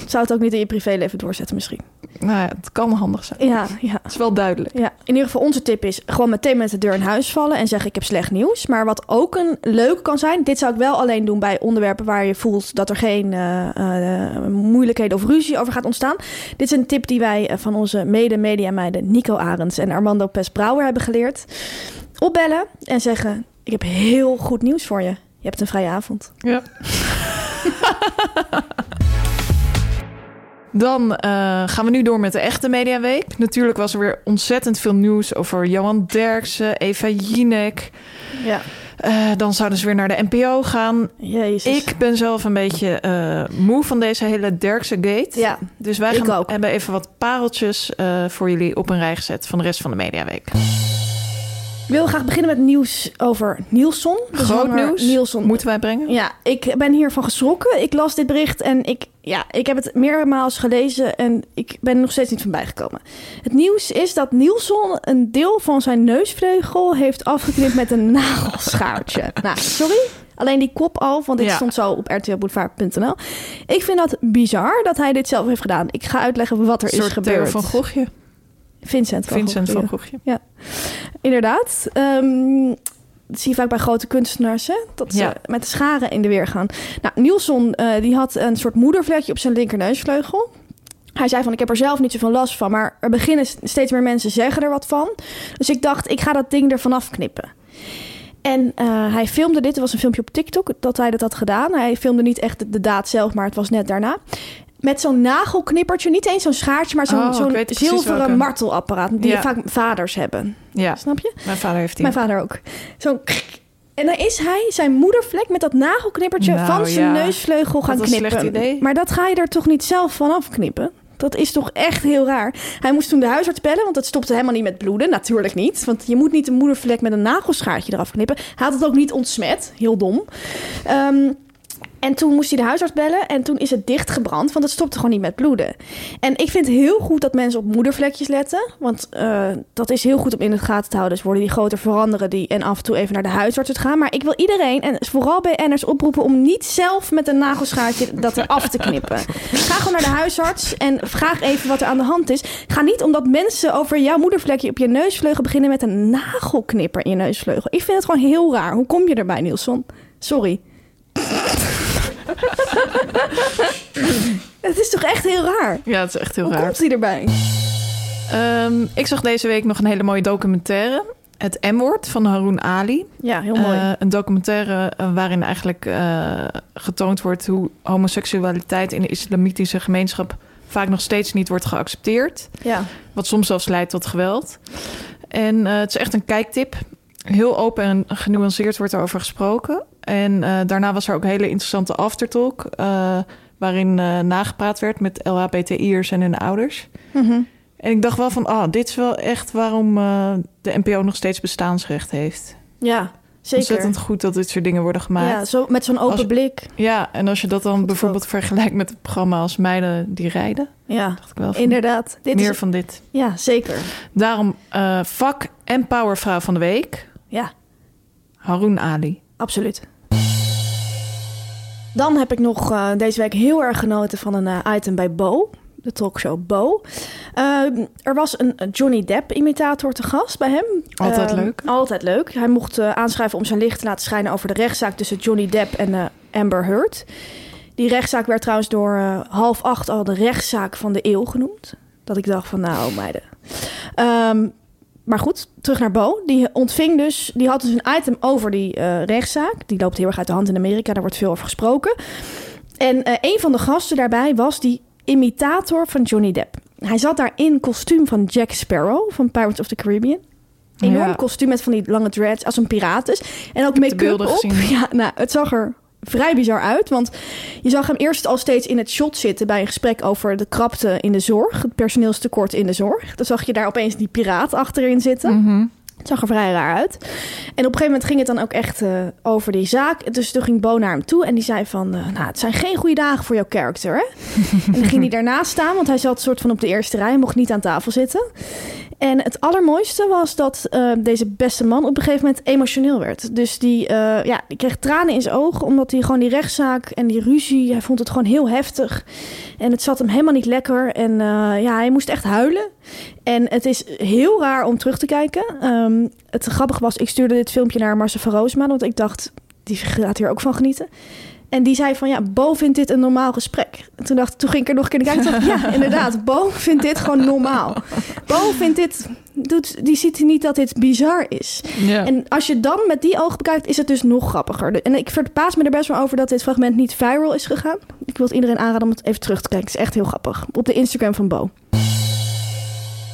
Zou het ook niet in je privéleven doorzetten misschien? Nou ja, het kan handig zijn. Ja, ja. Het is wel duidelijk. Ja, in ieder geval onze tip is gewoon meteen met de deur in huis vallen en zeggen ik heb slecht nieuws. Maar wat ook een leuk kan zijn, dit zou ik wel alleen doen bij onderwerpen waar je voelt dat er geen eh, eh, moeilijkheden of ruzie over gaat ontstaan. Dit is een tip die wij eh, van onze mede-mediameiden Nico Arends en Armando Pes-Brouwer hebben geleerd. Opbellen en zeggen ik heb heel goed nieuws voor je. Je hebt een vrije avond. Ja. [LAUGHS] Dan eh, gaan we nu door met de echte Mediaweek. Natuurlijk was er weer ontzettend veel nieuws over Johan Derksen, Eva Jinek. Ja. Eh, dan zouden ze weer naar de NPO gaan. Jezus. Ik ben zelf een beetje eh, moe van deze hele Derksen-gate. Ja, Dus wij gaan, ook. hebben even wat pareltjes voor jullie op een rij gezet van de rest van de Mediaweek. Ik wil graag beginnen met nieuws over Nielson. de Groot nieuws Nielson. moeten wij brengen. Ja, ik ben hiervan geschrokken. Ik las dit bericht en ik, ja, ik heb het meermaals gelezen en ik ben er nog steeds niet van bijgekomen. Het nieuws is dat Nielsen een deel van zijn neusvleugel heeft afgeknipt met een [LAUGHS] nagelschaartje. nou, sorry. Alleen die kop al, want dit Ja. stond zo op rtlboulevard.nl. Ik vind dat bizar dat hij dit zelf heeft gedaan. Ik ga uitleggen wat er Een is gebeurd. van Gogje. Vincent van Vincent Gogh, van ja. Inderdaad. Ehm, dat zie je vaak bij grote kunstenaars, hè? Dat ze Ja. met de scharen in de weer gaan. Nou, Nielsen, eh, die had een soort moedervlekje op zijn linkerneusvleugel. Hij zei van, ik heb er zelf niet zoveel last van... maar er beginnen st- steeds meer mensen zeggen er wat van. Dus ik dacht, ik ga dat ding ervan afknippen. En eh, hij filmde dit, er was een filmpje op TikTok dat hij dat had gedaan. Hij filmde niet echt de, de daad zelf, maar het was net daarna. Met zo'n nagelknippertje, niet eens zo'n schaartje... maar zo'n Oh, zo'n zilveren welke. martelapparaat... die Ja. vaak vaders hebben. Ja, Snap je? mijn vader heeft die. Mijn vader ook. Zo'n en dan is hij zijn moedervlek met dat nagelknippertje Nou, van zijn ja. neusvleugel gaan een knippen. slecht idee. Maar dat ga je er toch niet zelf van afknippen? Dat is toch echt heel raar. Hij moest toen de huisarts bellen, want het stopte helemaal niet met bloeden. Natuurlijk niet, want je moet niet een moedervlek met een nagelschaartje eraf knippen. Hij had het ook niet ontsmet, heel dom. Ehm, en toen moest hij de huisarts bellen en toen is het dichtgebrand, want het stopte gewoon niet met bloeden. En ik vind het heel goed dat mensen op moedervlekjes letten, want eh, dat is heel goed om in de gaten te houden. Dus worden die groter veranderen die en af en toe even naar de huisarts te gaan. Maar ik wil iedereen, en vooral BN'ers, oproepen om niet zelf met een nagelschaartje dat eraf te knippen. Ga gewoon naar de huisarts en vraag even wat er aan de hand is. Ga niet omdat mensen over jouw moedervlekje op je neusvleugel beginnen met een nagelknipper in je neusvleugel. Ik vind het gewoon heel raar. Hoe kom je erbij, Nielson? Sorry. [LAUGHS] Het is toch echt heel raar? Ja, het is echt heel Hoe raar. komt hij erbij? Ehm, ik zag deze week nog een hele mooie documentaire. Het M-woord van Haroon Ali. Ja, heel mooi. Eh, een documentaire eh, waarin eigenlijk eh, getoond wordt hoe homoseksualiteit in de islamitische gemeenschap vaak nog steeds niet wordt geaccepteerd. ja. Wat soms zelfs leidt tot geweld. En het is echt een kijktip. Heel open en genuanceerd wordt erover gesproken. En eh, daarna was er ook een hele interessante aftertalk... eh, waarin eh, nagepraat werd met LHBTI'ers en hun ouders. Mhm. En ik dacht wel van, ah, dit is wel echt waarom de NPO nog steeds bestaansrecht heeft. Ja, zeker. Ontzettend goed dat dit soort dingen worden gemaakt. Ja, zo, met zo'n open Als- blik. Ja, en als je dat dan Goed bijvoorbeeld vergelijkt met het programma als Meiden die rijden, Ja, dacht ik wel van, inderdaad. Dit meer is, van dit. Ja, zeker. Daarom vak en powervrouw van de week, Ja, Haroon Ali. absoluut. Dan heb ik nog eh, deze week heel erg genoten van een eh, item bij Bo. De talkshow Bo. Eh, er was een Johnny Depp-imitator te gast bij hem. Altijd Eh, leuk. Altijd leuk. Hij mocht aanschrijven om zijn licht te laten schijnen over de rechtszaak tussen Johnny Depp en Amber Heard. Die rechtszaak werd trouwens door half acht al de rechtszaak van de eeuw genoemd. Dat ik dacht van, nou meiden. Ehm, maar goed, terug naar Bo. Die ontving dus, die had dus een item over die eh, rechtszaak. Die loopt heel erg uit de hand in Amerika, daar wordt veel over gesproken. En eh, een van de gasten daarbij was die imitator van Johnny Depp. Hij zat daar in kostuum van Jack Sparrow van Pirates of the Caribbean. Enorm Ja. kostuum met van die lange dreads, als een piraat dus. En ook make-up op. gezien. [LAUGHS] Ja, nou, het zag er vrij bizar uit. Want je zag hem eerst al steeds in het shot zitten... bij een gesprek over de krapte in de zorg. Het personeelstekort in de zorg. Dan zag je daar opeens die piraat achterin zitten. Mhm. Zag er vrij raar uit. En op een gegeven moment ging het dan ook echt eh, over die zaak. Dus toen ging Bo naar hem toe en die zei van... eh, nou, het zijn geen goede dagen voor jouw character, hè? [LAUGHS] en dan ging hij daarnaast staan, want hij zat soort van op de eerste rij... en mocht niet aan tafel zitten. En het allermooiste was dat eh, deze beste man op een gegeven moment emotioneel werd. Dus die, ja, die kreeg tranen in zijn ogen, omdat hij gewoon die rechtszaak en die ruzie... hij vond het gewoon heel heftig. En het zat hem helemaal niet lekker. En ja, hij moest echt huilen. En het is heel raar om terug te kijken. Ehm, het grappige was, ik stuurde dit filmpje naar Marcel van Roosma... want ik dacht, die gaat hier ook van genieten. En die zei van, ja, Bo vindt dit een normaal gesprek. En toen, dacht, toen ging ik er nog een keer naar kijken. Dacht ja, inderdaad, [LAUGHS] Bo vindt dit gewoon normaal. Bo vindt dit... Doet, die ziet niet dat dit bizar is. En als je dan met die ogen bekijkt, is het dus nog grappiger. En ik verbaas me er best wel over dat dit fragment niet viral is gegaan. Ik wil het iedereen aanraden om het even terug te kijken. Het is echt heel grappig. Op de Instagram van Bo.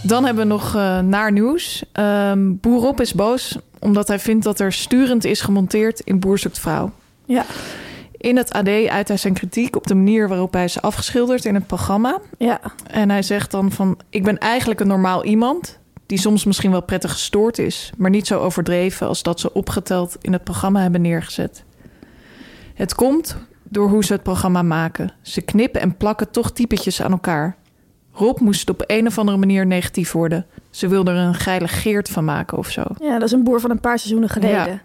Dan hebben we nog eh, naar nieuws. Ehm Boerop is boos omdat hij vindt dat er sturend is gemonteerd in Boer zoekt vrouw. Ja, In het AD uit hij zijn kritiek op de manier waarop hij is afgeschilderd in het programma. ja, En hij zegt dan van... ik ben eigenlijk een normaal iemand... die soms misschien wel prettig gestoord is... maar niet zo overdreven als dat ze opgeteld in het programma hebben neergezet. Het komt door hoe ze het programma maken. Ze knippen en plakken toch typetjes aan elkaar. Rob moest op een of andere manier negatief worden. Ze wilde er een geile geert van maken of zo. ja, dat is een boer van een paar seizoenen geleden.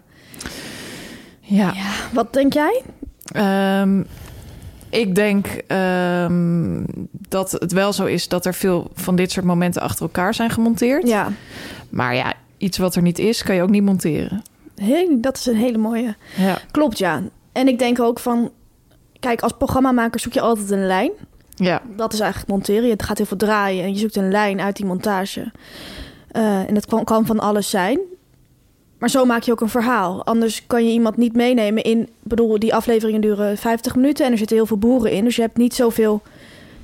Ja. Ja. Wat denk jij? Ehm, ik denk ehm, dat het wel zo is dat er veel van dit soort momenten achter elkaar zijn gemonteerd. Ja, Maar ja, iets wat er niet is, kan je ook niet monteren. Hey, dat is een hele mooie. Ja, Klopt, ja. En ik denk ook van... Kijk, als programmamaker zoek je altijd een lijn. Ja. Dat is eigenlijk monteren. Je gaat heel veel draaien en je zoekt een lijn uit die montage. Eh, en dat kan, kan van alles zijn. Maar zo maak je ook een verhaal. Anders kan je iemand niet meenemen in... Ik bedoel, die afleveringen duren 50 minuten en er zitten heel veel boeren in. Dus je hebt niet zoveel...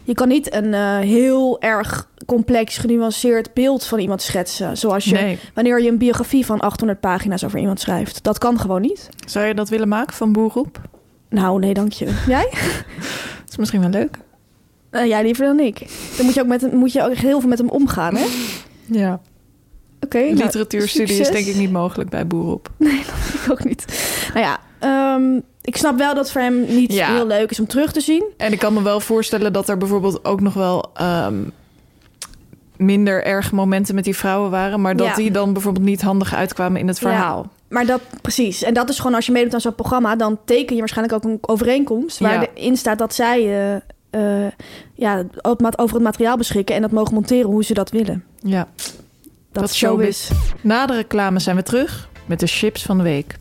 Je kan niet een eh, heel erg complex, genuanceerd beeld van iemand schetsen. Zoals je, Nee. wanneer je een biografie van 800 pagina's over iemand schrijft. Dat kan gewoon niet. Zou je dat willen maken van Boerop? Nou, nee, dank je. Jij? [LAUGHS] Dat is misschien wel leuk. Eh, jij liever dan ik. Dan moet je ook, met moet je ook echt heel veel met hem omgaan, hè? Ja. Oké. nou, Literatuurstudie is denk ik niet mogelijk bij Boerop. [LAUGHS] Ik ook niet. Nou ja, ehm, ik snap wel dat voor hem niet Ja. heel leuk is om terug te zien. En ik kan me wel voorstellen dat er bijvoorbeeld ook nog wel ehm, minder erge momenten met die vrouwen waren, maar dat Ja. die dan bijvoorbeeld niet handig uitkwamen in het verhaal. Maar dat, precies. En dat is gewoon, als je meedoet aan zo'n programma... dan teken je waarschijnlijk ook een overeenkomst... Ja. waarin staat dat zij eh, eh, ja, over het materiaal beschikken... en dat mogen monteren hoe ze dat willen. Ja. Dat, Dat is showbiz. Na de reclame zijn we terug met de chips van de week.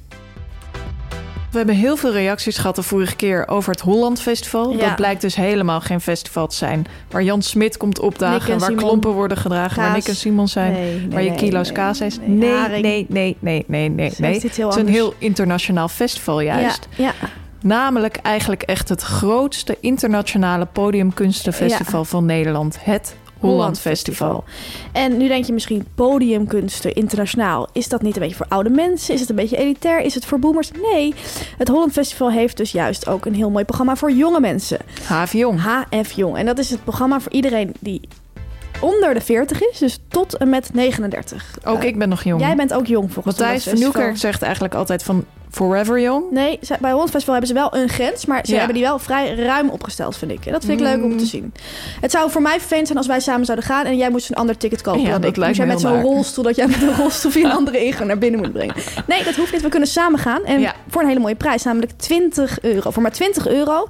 We hebben heel veel reacties gehad de vorige keer over het Holland Festival. Ja. Dat blijkt dus helemaal geen festival te zijn. Waar Jan Smit komt opdagen, en waar Simon. klompen worden gedragen, waar. Nick en Simon zijn. Nee, nee, waar je kilo's nee, kaas is. nee, Nee, nee, nee, nee, nee, Het is een heel internationaal festival juist. Ja, ja. Namelijk eigenlijk echt het grootste internationale podiumkunstenfestival van Nederland. Het Holland Festival. En nu denk je misschien podiumkunsten internationaal. Is dat niet een beetje voor oude mensen? Is het een beetje elitair? Is het voor boomers? Nee. Het Holland Festival heeft dus juist ook een heel mooi programma voor jonge mensen. HF Jong. HF Jong. En dat is het programma voor iedereen die onder de 40 is. Dus tot en met 39. Ook ik ben nog jong. Jij bent ook jong volgens Matthijs het van Nieuwkerk zegt eigenlijk altijd van forever jong. Nee, bij Holland Festival hebben ze wel een grens, maar ze Ja. hebben die wel vrij ruim opgesteld, vind ik. En dat vind ik leuk om te zien. Het zou voor mij vervelend zijn als wij samen zouden gaan en jij moest een ander ticket kopen Ja, dan dat ik. lijkt jij me met zo'n rolstoel, dat jij met een rolstoel [LAUGHS] via een andere ingang naar binnen moet brengen. Nee, dat hoeft niet. We kunnen samen gaan. En Ja. voor een hele mooie prijs, namelijk 20 euro. Voor maar 20 euro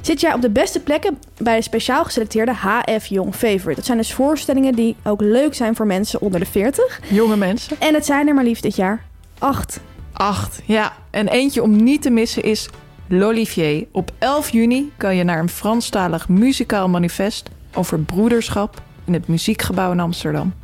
zit jij op de beste plekken bij de speciaal geselecteerde HF Jong Favorite. Dat zijn dus voorstellingen die ook leuk zijn voor mensen onder de 40. Jonge mensen. En het zijn er maar liefst dit jaar acht. Acht. Ja, en eentje om niet te missen is L'Olivier. Op 11 juni kan je naar een Franstalig muzikaal manifest over broederschap in het Muziekgebouw in Amsterdam.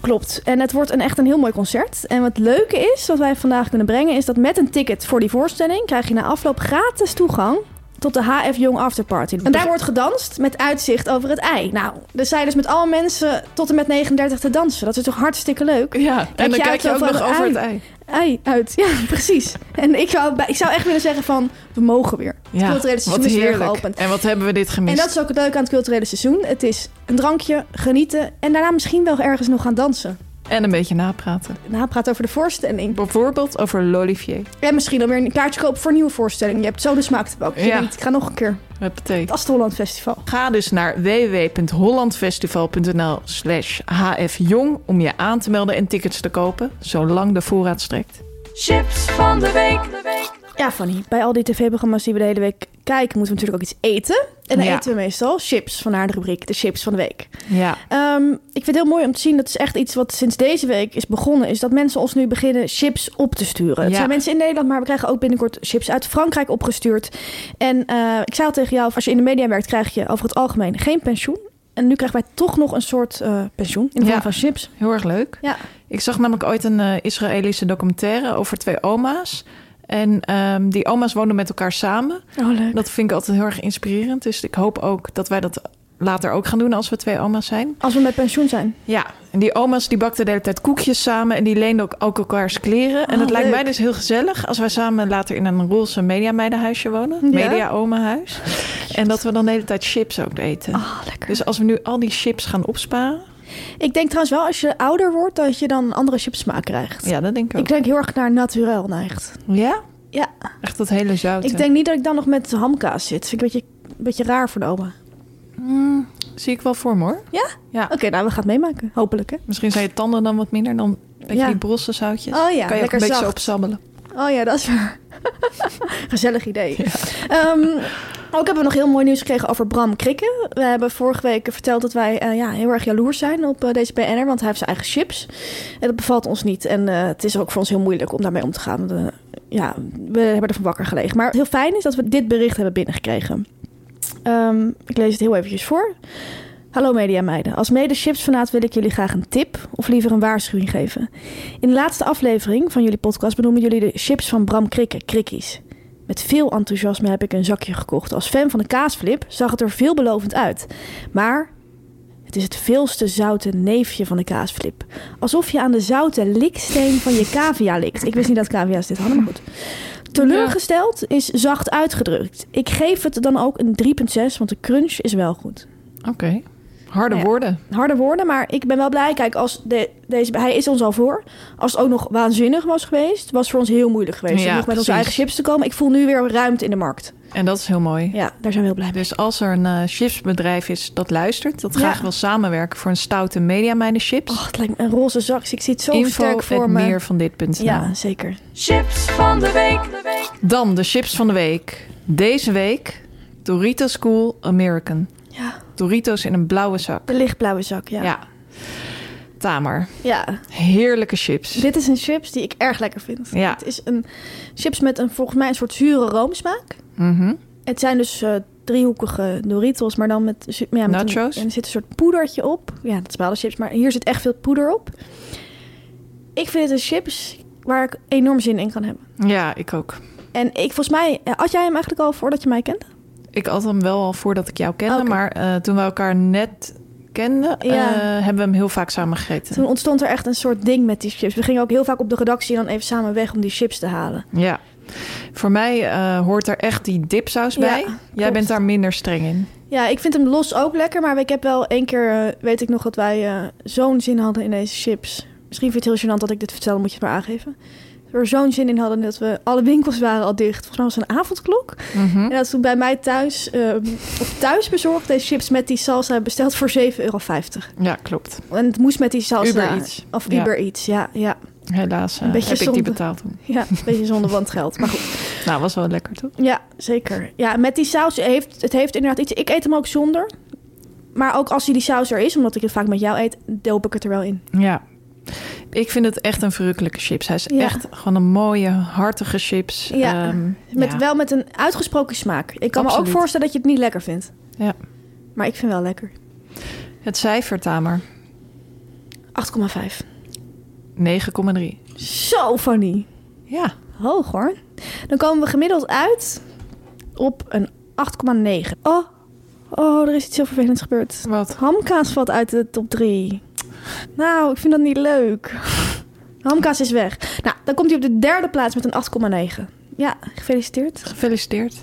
Klopt. En het wordt een echt een heel mooi concert. En wat leuke is, wat wij vandaag kunnen brengen, is dat met een ticket voor die voorstelling krijg je na afloop gratis toegang tot de HF Jong Afterparty. En daar wordt gedanst met uitzicht over het ei. Nou, dus zij dus met alle mensen tot en met 39 te dansen. Dat is toch hartstikke leuk? Ja, en dan je kijk je ook nog over het het ei. Ei uit, ja, [LAUGHS] precies. En ik zou, ik zou echt willen zeggen van, we mogen weer. Het Ja, culturele wat seizoen is weer heerlijk. geopend. En wat hebben we dit gemist? En dat is ook het leuke aan het culturele seizoen. Het is een drankje, genieten en daarna misschien wel ergens nog gaan dansen. En een beetje napraten. Napraten over de voorstelling. Bijvoorbeeld over L'Olivier. En misschien alweer een kaartje kopen voor een nieuwe voorstelling. Je hebt zo de smaak te pakken. Ja. ik ga nog een keer. Dat betekent. Dat is het Holland Festival. Ga dus naar www.hollandfestival.nl slash hfjong om je aan te melden en tickets te kopen, zolang de voorraad strekt. Chips van de week. Ja, Fanny. Bij al die tv-programma's die we de hele week kijken, moeten we natuurlijk ook iets eten. En dan Ja. eten we meestal chips. Vandaar de rubriek, de chips van de week. Ja, Ehm, ik vind het heel mooi om te zien, dat is echt iets wat sinds deze week is begonnen, is dat mensen ons nu beginnen chips op te sturen. Het Ja. zijn mensen in Nederland, maar we krijgen ook binnenkort chips uit Frankrijk opgestuurd. En eh, ik zei al tegen jou, als je in de media werkt, krijg je over het algemeen geen pensioen. En nu krijgen wij toch nog een soort eh, pensioen in de vorm Ja. van chips. heel erg leuk. Ja. Ik zag namelijk ooit een eh, Israëlische documentaire over twee oma's. En ehm, die oma's woonden met elkaar samen. Oh, leuk. Dat vind ik altijd heel erg inspirerend. Dus ik hoop ook dat wij dat later ook gaan doen als we twee oma's zijn. Als we met pensioen zijn. Ja, en die oma's die bakten de hele tijd koekjes samen en die leenden ook, ook elkaars kleren. En Oh, het lijkt leuk. mij dus heel gezellig als wij samen later in een roze mediameidenhuisje wonen. Ja. Media omahuis. En dat we dan de hele tijd chips ook eten. Oh, lekker. Dus als we nu al die chips gaan opsparen. Ik denk trouwens wel, als je ouder wordt, dat je dan een andere chipsmaak krijgt. Ja, dat denk ik ook. Ik denk heel erg naar naturel neigt. Ja? Ja, Echt dat hele zout. ik denk niet dat ik dan nog met hamkaas zit. Vind ik een beetje, een beetje raar voor de oma. Zie ik wel voor me hoor. Ja? Ja. Oké, nou, we gaan het meemaken. Hopelijk, hè? Misschien zijn je tanden dan wat minder dan een beetje Ja. die brosse zoutjes. Oh ja, kan je ook lekker een beetje zacht. zo opsabbelen. Oh ja, dat is waar. [LAUGHS] Gezellig idee. Ehm, ook hebben we nog heel mooi nieuws gekregen over Bram Krikke. We hebben vorige week verteld dat wij eh, ja, heel erg jaloers zijn op eh, deze BN'er, want hij heeft zijn eigen chips. En dat bevalt ons niet. En eh, het is ook voor ons heel moeilijk om daarmee om te gaan. Eh, ja, we hebben ervan wakker gelegen. Maar heel fijn is dat we dit bericht hebben binnengekregen. Ehm, ik lees het heel eventjes voor. Hallo mediameiden. Als mede chipsfanaat wil ik jullie graag een tip of liever een waarschuwing geven. In de laatste aflevering van jullie podcast benoemen jullie de chips van Bram Krikke, Krikkies. Met veel enthousiasme heb ik een zakje gekocht. Als fan van de kaasflip zag het er veelbelovend uit. Maar het is het veelste zoute neefje van de kaasflip. Alsof je aan de zoute liksteen van je cavia likt. Ik wist niet dat cavia's dit hadden, maar goed. Teleurgesteld is zacht uitgedrukt. Ik geef het dan ook een 3,6, want de crunch is wel goed. Oké. Harde Ja. woorden. Harde woorden, maar ik ben wel blij. Kijk, als de, deze, hij is ons al voor. Als het ook nog waanzinnig was geweest, was het voor ons heel moeilijk geweest Ja, om nog met onze eigen chips te komen. Ik voel nu weer ruimte in de markt. En dat is heel mooi. Ja, daar zijn we heel blij mee. Dus als er een eh, chipsbedrijf is dat luistert, dat Ja. graag wil samenwerken voor een stoute mediameiden chips, Oh, het lijkt me een roze zak. Ik zie het zo info sterk voor me. meer van dit.nl. Ja, zeker. Chips van de week. Dan de chips van de week. Deze week Doritos Cool American. Ja, Doritos in een blauwe zak. de lichtblauwe zak, ja. Ja. Tamer, Ja, heerlijke chips. dit is een chips die ik erg lekker vind. Ja. Het is een chips met een volgens mij een soort zure roomsmaak. Mhm. Het zijn dus eh, driehoekige Doritos, maar dan met, ja, met Nachos? Een, en er zit een soort poedertje op. Ja, dat is wel chips, maar hier zit echt veel poeder op. Ik vind het een chips waar ik enorm zin in kan hebben. Ja, ik ook. En ik, volgens mij, eh, had jij hem eigenlijk al voordat je mij kende? Ik had hem wel al voordat ik jou kende, maar eh, toen we elkaar net kenden, Ja. eh, hebben we hem heel vaak samen gegeten. Toen ontstond er echt een soort ding met die chips. We gingen ook heel vaak op de redactie dan even samen weg om die chips te halen. Ja. Voor mij eh, hoort er echt die dipsaus Ja, bij. Jij klopt. bent daar minder streng in. Ja, ik vind hem los ook lekker, maar ik heb wel één keer, weet ik nog, dat wij zo'n zin hadden in deze chips. Misschien vind je het heel gênant dat ik dit vertel, moet je het maar aangeven. Er zo'n zin in hadden dat we, alle winkels waren al dicht. Volgens mij was het een avondklok. Mhm. En dat toen bij mij thuis, op thuis bezorgd, deze chips met die salsa besteld voor 7,50 euro. Ja, klopt. En het moest met die salsa. Uber Eats. Of Ja. Uber Eats, ja. ja. Helaas eh, Een beetje heb ik die betaald toen. Ja, een beetje zonder van het geld. Maar goed. [LAUGHS] Nou, was wel lekker, toch? Ja, zeker. Ja, met die saus heeft het heeft inderdaad iets. Ik eet hem ook zonder. Maar ook als hij die saus er is, omdat ik het vaak met jou eet, doop ik het er wel in. Ja. Ik vind het echt een verrukkelijke chips. Hij is Ja. echt gewoon een mooie, hartige chips. Ja. Ehm, Met, ja. Wel met een uitgesproken smaak. Ik kan me ook voorstellen dat je het niet lekker vindt. Ja. Maar ik vind wel lekker. 8,5. Het cijfer, Tamer. 9,3. Zo funny. Ja. Hoog hoor. Dan komen we gemiddeld uit op een 8,9. Oh, oh, er is iets heel vervelends gebeurd. Wat? Hamkaas valt uit de top 3. Nou, ik vind dat niet leuk. Hamkaas is weg. Nou, dan komt hij op de derde plaats met een 8,9. Ja, gefeliciteerd. Gefeliciteerd.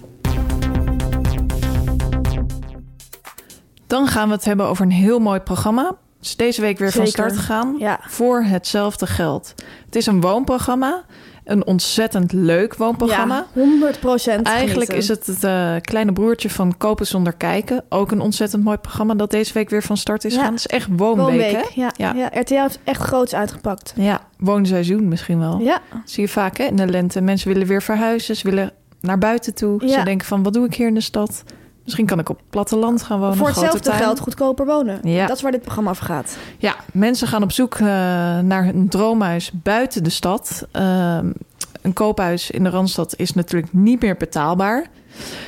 Dan gaan we het hebben over een heel mooi programma. Het is deze week weer van start gegaan. Ja. Voor hetzelfde geld. Het is een woonprogramma. Een ontzettend leuk woonprogramma. Ja, 100 procent. Eigenlijk is het het eh, kleine broertje van Kopen zonder kijken. Ook een ontzettend mooi programma dat deze week weer van start is Ja. gegaan. Het is echt woonweek, Woonweek. hè? Ja, ja. Ja. RTL heeft echt groots uitgepakt. Ja, woonseizoen misschien wel. Ja, Zie je vaak hè, in de lente. Mensen willen weer verhuizen. Ze willen naar buiten toe. Ja. Ze denken van, wat doe ik hier in de stad? Misschien kan ik op het platteland gaan wonen. voor hetzelfde geld goedkoper wonen. Ja. Dat is waar dit programma over gaat. Ja, mensen gaan op zoek eh, naar een droomhuis buiten de stad. Ehm, een koophuis in de Randstad is natuurlijk niet meer betaalbaar.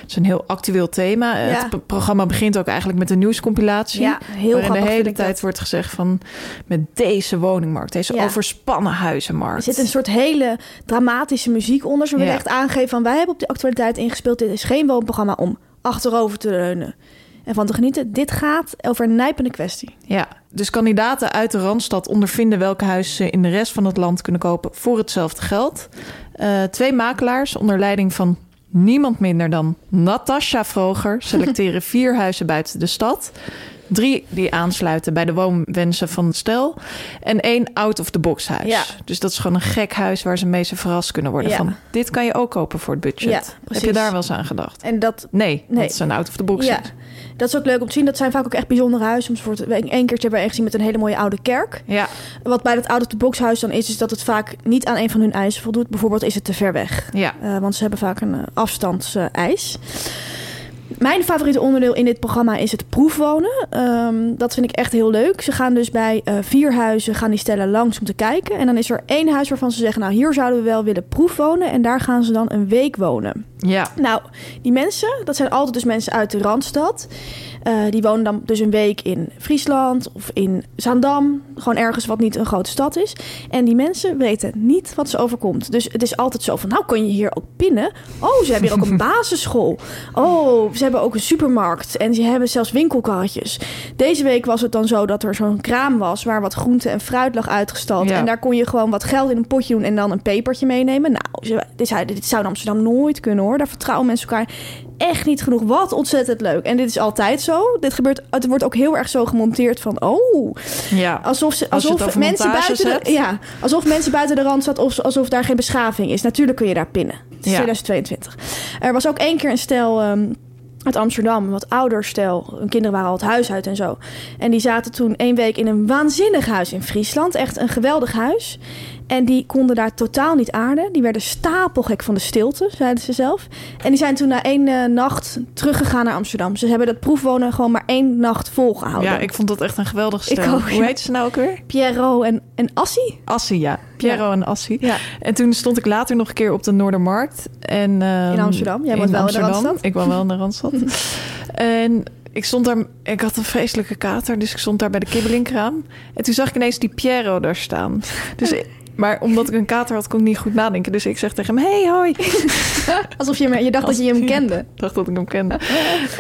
Het is een heel actueel thema. Ja. Het programma begint ook eigenlijk met een nieuwscompilatie. Ja, heel waarin de hele tijd dat. wordt gezegd van... met deze woningmarkt, deze Ja. overspannen huizenmarkt. Er zit een soort hele dramatische muziek onder. Ze willen echt aangeven van wij hebben op de actualiteit ingespeeld. Dit is geen woonprogramma om achterover te leunen en van te genieten. Dit gaat over een nijpende kwestie. Ja, dus kandidaten uit de Randstad ondervinden welke huizen ze in de rest van het land kunnen kopen voor hetzelfde geld. Eh, twee makelaars onder leiding van niemand minder dan Natasja Vroger [LAUGHS] selecteren vier huizen buiten de stad. Drie die aansluiten bij de woonwensen van het stel. En één out-of-the-box huis. Ja. Dus dat is gewoon een gek huis waar ze mee verrast kunnen worden. Ja. Van, dit kan je ook kopen voor het budget. Ja, Heb je daar wel eens aan gedacht? En dat, Nee, Nee. dat is een out-of-the-box ja, huis. dat is ook leuk om te zien. Dat zijn vaak ook echt bijzondere huizen. Soms één keertje hebben we een gezien met een hele mooie oude kerk. Ja, Wat bij dat out-of-the-box huis dan is, is dat het vaak niet aan een van hun eisen voldoet. Bijvoorbeeld is het te ver weg. ja. Eh, want ze hebben vaak een eh, afstandseis. Mijn favoriete onderdeel in dit programma is het proefwonen. Ehm, dat vind ik echt heel leuk. Ze gaan dus bij eh, vier huizen gaan die stellen langs om te kijken. En dan is er één huis waarvan ze zeggen... nou, hier zouden we wel willen proefwonen. En daar gaan ze dan een week wonen. ja. Nou, die mensen, dat zijn altijd dus mensen uit de Randstad. Eh, die wonen dan dus een week in Friesland of in Zaandam. Gewoon ergens wat niet een grote stad is. En die mensen weten niet wat ze overkomt. Dus het is altijd zo van, nou kun je hier ook pinnen. Oh, ze hebben hier ook een [LAUGHS] basisschool. Oh, ze hebben ook een supermarkt. En ze hebben zelfs winkelkarretjes. Deze week was het dan zo dat er zo'n kraam was... waar wat groente en fruit lag uitgestald. Ja. En daar kon je gewoon wat geld in een potje doen... en dan een pepertje meenemen. Nou, ze, dit, zou, dit zou in Amsterdam nooit kunnen, hoor. Daar vertrouwen mensen elkaar echt niet genoeg. Wat ontzettend leuk. En dit is altijd zo. Dit gebeurt, het wordt ook heel erg zo gemonteerd van... oh, ja. alsof, ze, alsof mensen buiten de, ja, alsof mensen buiten de rand zat, of alsof daar geen beschaving is. Natuurlijk kun je daar pinnen. Het is Ja. 2022. Er was ook één keer een stel ehm, uit Amsterdam, wat ouder stel. Hun kinderen waren al het huis uit en zo. En die zaten toen één week in een waanzinnig huis in Friesland. Echt een geweldig huis. En die konden daar totaal niet aarden. Die werden stapelgek van de stilte, zeiden ze zelf. En die zijn toen na één eh, nacht teruggegaan naar Amsterdam. Ze hebben dat proefwonen gewoon maar één nacht volgehouden. Ja, ik vond dat echt een geweldig stel. ook, Hoe heet ze nou ook weer? Piero en, en Assie. Assie, ja. Piero en Assie. Ja. En toen stond ik later nog een keer op de Noordermarkt. En, ehm, In Amsterdam. Jij woont wel in de Randstad. Ik woon wel in de Randstad. [LAUGHS] en ik stond daar... Ik had een vreselijke kater, dus ik stond daar bij de kibbelinkraam. En toen zag ik ineens die Piero daar staan. Dus, [LAUGHS] maar omdat ik een kater had, kon ik niet goed nadenken. Dus ik zeg tegen hem, hey, hoi. [LAUGHS] Alsof je, hem- je dacht dat je hem kende. Ik [LAUGHS] dacht dat ik hem kende.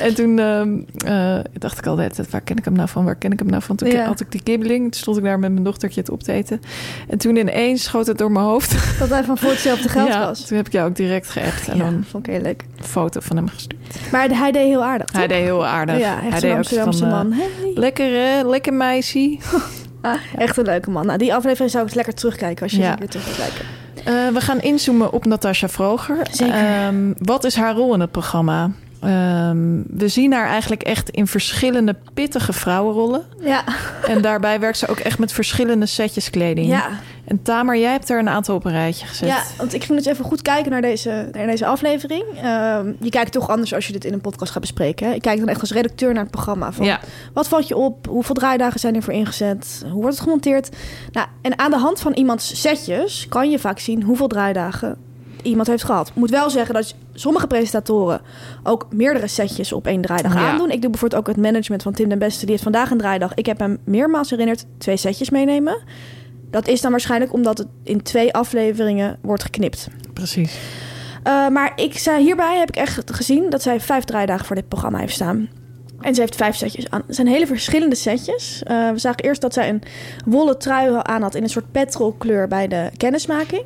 en toen ehm, eh, dacht ik al de hele tijd, waar ken ik hem nou van? Waar ken ik hem nou van? Toen Ja. had ik die kibbeling. Toen stond ik daar met mijn dochtertje het op te eten. En toen ineens schoot het door mijn hoofd. [LAUGHS] Dat hij van voor hetzelfde geld ja, was. toen heb ik jou ook direct geappt. En Ja, dan vond ik heel leuk. een foto van hem gestuurd. Maar hij deed heel aardig. Hij deed heel aardig. Ja, hij deed een ook van, eh, man. Hey. Lekker hè, lekker meisje. Echt een leuke man. Nou, die aflevering zou ik eens lekker terugkijken als je Ja. weer terug wil kijken. Eh, we gaan inzoomen op Natasja Vroger. Zeker. Ehm, wat is haar rol in het programma? Ehm, we zien haar eigenlijk echt in verschillende pittige vrouwenrollen. Ja. En daarbij werkt ze ook echt met verschillende setjes kleding. ja. En Tamer, jij hebt er een aantal op een rijtje gezet. Ja, want ik ging dus even goed kijken naar deze, naar deze aflevering. Ehm, je kijkt toch anders als je dit in een podcast gaat bespreken. Hè? Ik kijk dan echt als redacteur naar het programma. Van, Ja. Wat valt je op? Hoeveel draaidagen zijn ervoor ingezet? Hoe wordt het gemonteerd? Nou, en aan de hand van iemands setjes kan je vaak zien hoeveel draaidagen iemand heeft gehad. Ik moet wel zeggen dat sommige presentatoren ook meerdere setjes op één draaidag Ja. aandoen. Ik doe bijvoorbeeld ook het management van Tim den Beste. Die heeft vandaag een draaidag. Ik heb hem meermaals herinnerd twee setjes meenemen. Dat is dan waarschijnlijk omdat het in twee afleveringen wordt geknipt. Precies. Uh, maar ik zei, hierbij heb ik echt gezien dat zij vijf draaidagen voor dit programma heeft staan. En ze heeft vijf setjes aan. Het zijn hele verschillende setjes. Uh, we zagen eerst dat zij een wollen trui aan had in een soort petrolkleur bij de kennismaking.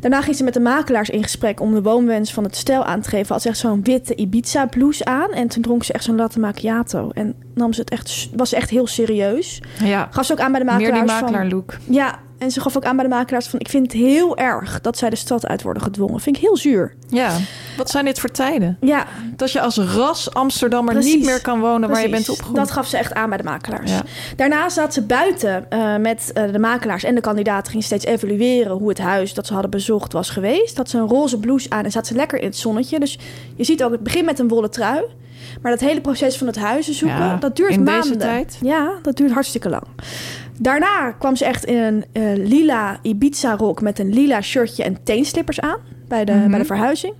Daarna ging ze met de makelaars in gesprek om de woonwens van het stel aan te geven. Had ze echt zo'n witte Ibiza blouse aan. En toen dronk ze echt zo'n latte macchiato. En nam ze het echt, was ze echt heel serieus. Ja. Gaf ze ook aan bij de makelaars Meer die van- makelaar look. Ja, en ze gaf ook aan bij de makelaars van... ik vind het heel erg dat zij de stad uit worden gedwongen. Vind ik heel zuur. Ja. Wat zijn dit voor tijden? Ja, Dat je als ras Amsterdammer Precies. niet meer kan wonen waar je bent opgegroeid. Dat gaf ze echt aan bij de makelaars. Ja. Daarna zat ze buiten eh, met eh, de makelaars en de kandidaten. Ging steeds evalueren hoe het huis dat ze hadden bezocht was geweest. Dat ze een roze blouse aan en zat ze lekker in het zonnetje. Dus je ziet ook, het begint met een wollen trui. Maar dat hele proces van het huizen zoeken, Ja, dat duurt in deze maanden. tijd. Ja, dat duurt hartstikke lang. Daarna kwam ze echt in een eh, lila Ibiza-rok met een lila shirtje en teenslippers aan bij de, Mhm. bij de verhuizing.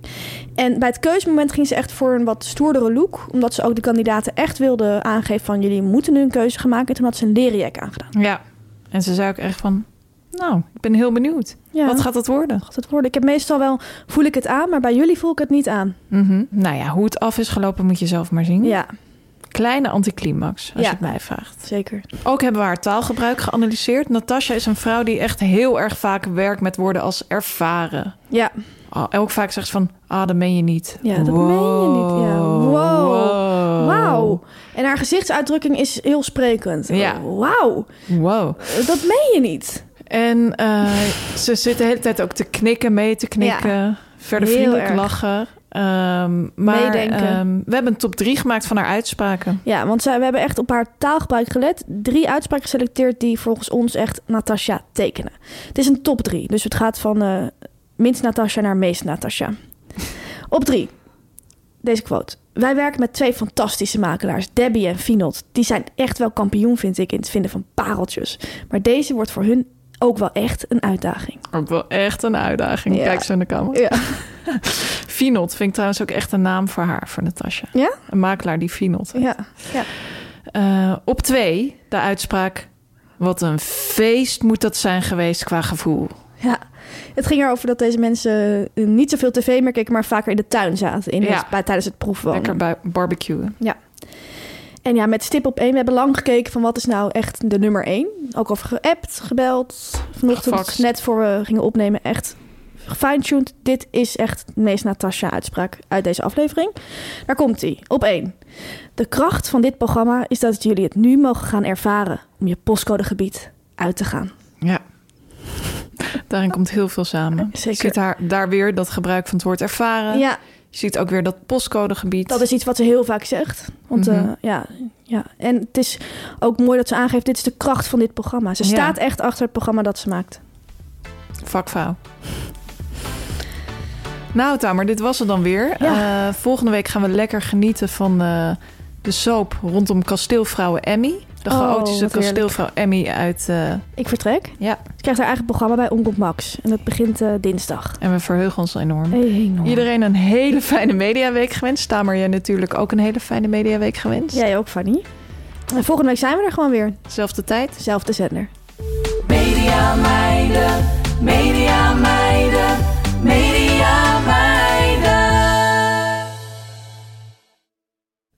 En bij het keuzemoment ging ze echt voor een wat stoerdere look, omdat ze ook de kandidaten echt wilde aangeven van jullie moeten nu een keuze gaan maken. En toen had ze een leren jack aangedaan. Ja. En ze zei ook echt van... Nou, ik ben heel benieuwd. Ja. Wat gaat het worden? gaat het worden? Ik heb meestal wel voel ik het aan, maar bij jullie voel ik het niet aan. Mhm. Nou ja, hoe het af is gelopen moet je zelf maar zien. Ja, Kleine anticlimax, als Ja. je het mij vraagt. zeker. Ook hebben we haar taalgebruik geanalyseerd. Natasja is een vrouw die echt heel erg vaak werkt met woorden als ervaren. Ja, Oh, ook vaak zegt ze van, ah, dat meen je niet. Ja, dat meen je niet. Ja, wow. wauw. En haar gezichtsuitdrukking is heel sprekend. Ja. Wauw, Wow. dat meen je niet. En eh, ze zit de hele tijd ook te knikken, mee te knikken. Verder Heel vriendelijk erg. lachen. Ehm, maar ehm, we hebben een top 3 gemaakt van haar uitspraken. Ja, want zij, we hebben echt op haar taalgebruik gelet. Drie uitspraken geselecteerd die volgens ons echt Natasja tekenen. Het is een top drie, dus het gaat van eh, minst Natasja naar meest Natasja. op drie, deze quote. Wij werken met twee fantastische makelaars, Debbie en Finot. Die zijn echt wel kampioen, vind ik, in het vinden van pareltjes. Maar deze wordt voor hun ook wel echt een uitdaging. Ook wel echt een uitdaging. Ja. Kijk zo in de kamer. Ja. [LAUGHS] Finot vind ik trouwens ook echt een naam voor haar, voor Natasja. Ja? Een makelaar die Finot heet. Ja. ja. Eh, op twee, de uitspraak... Wat een feest moet dat zijn geweest qua gevoel. Ja, het ging erover dat deze mensen eh, niet zoveel tv meer keken, maar vaker in de tuin zaten in Ja. het, tijdens het proefwonen. Lekker bij barbecuen. En ja, met stip op één. We hebben lang gekeken van wat is nou echt de nummer één. Ook over geappt, gebeld. Vanochtend, Gefaxt. net voor we gingen opnemen, echt gefine-tuned. Dit is echt de meest Natasja-uitspraak uit deze aflevering. Daar komt hij. Op één. De kracht van dit programma is dat jullie het nu mogen gaan ervaren om je postcodegebied uit te gaan. Ja. Daarin komt heel veel samen. [LAUGHS] Zeker. Je ziet daar, daar weer dat gebruik van het woord ervaren. Ja, Je ziet ook weer dat postcodegebied. Dat is iets wat ze heel vaak zegt. Want Mhm. eh, ja, ja, en het is ook mooi dat ze aangeeft: dit is de kracht van dit programma. Ze Ja. staat echt achter het programma dat ze maakt. vakvrouw. Nou, Tamer, dit was het dan weer. Ja. Eh, volgende week gaan we lekker genieten van eh, de soap rondom kasteelvrouwen Emmy. De Oh, chaotische kasteelvrouw Emmy uit... eh, Ik vertrek. ja, Ik krijg haar eigen programma bij Omroep Max. En dat begint eh, dinsdag. en we verheugen ons enorm. Enorm. Iedereen een hele [LAUGHS] fijne mediaweek gewenst. Tamer, jij natuurlijk ook een hele fijne mediaweek gewenst. Jij ook, Fanny. En volgende week zijn we er gewoon weer. Zelfde tijd. Zelfde zender. Media meiden, media meiden,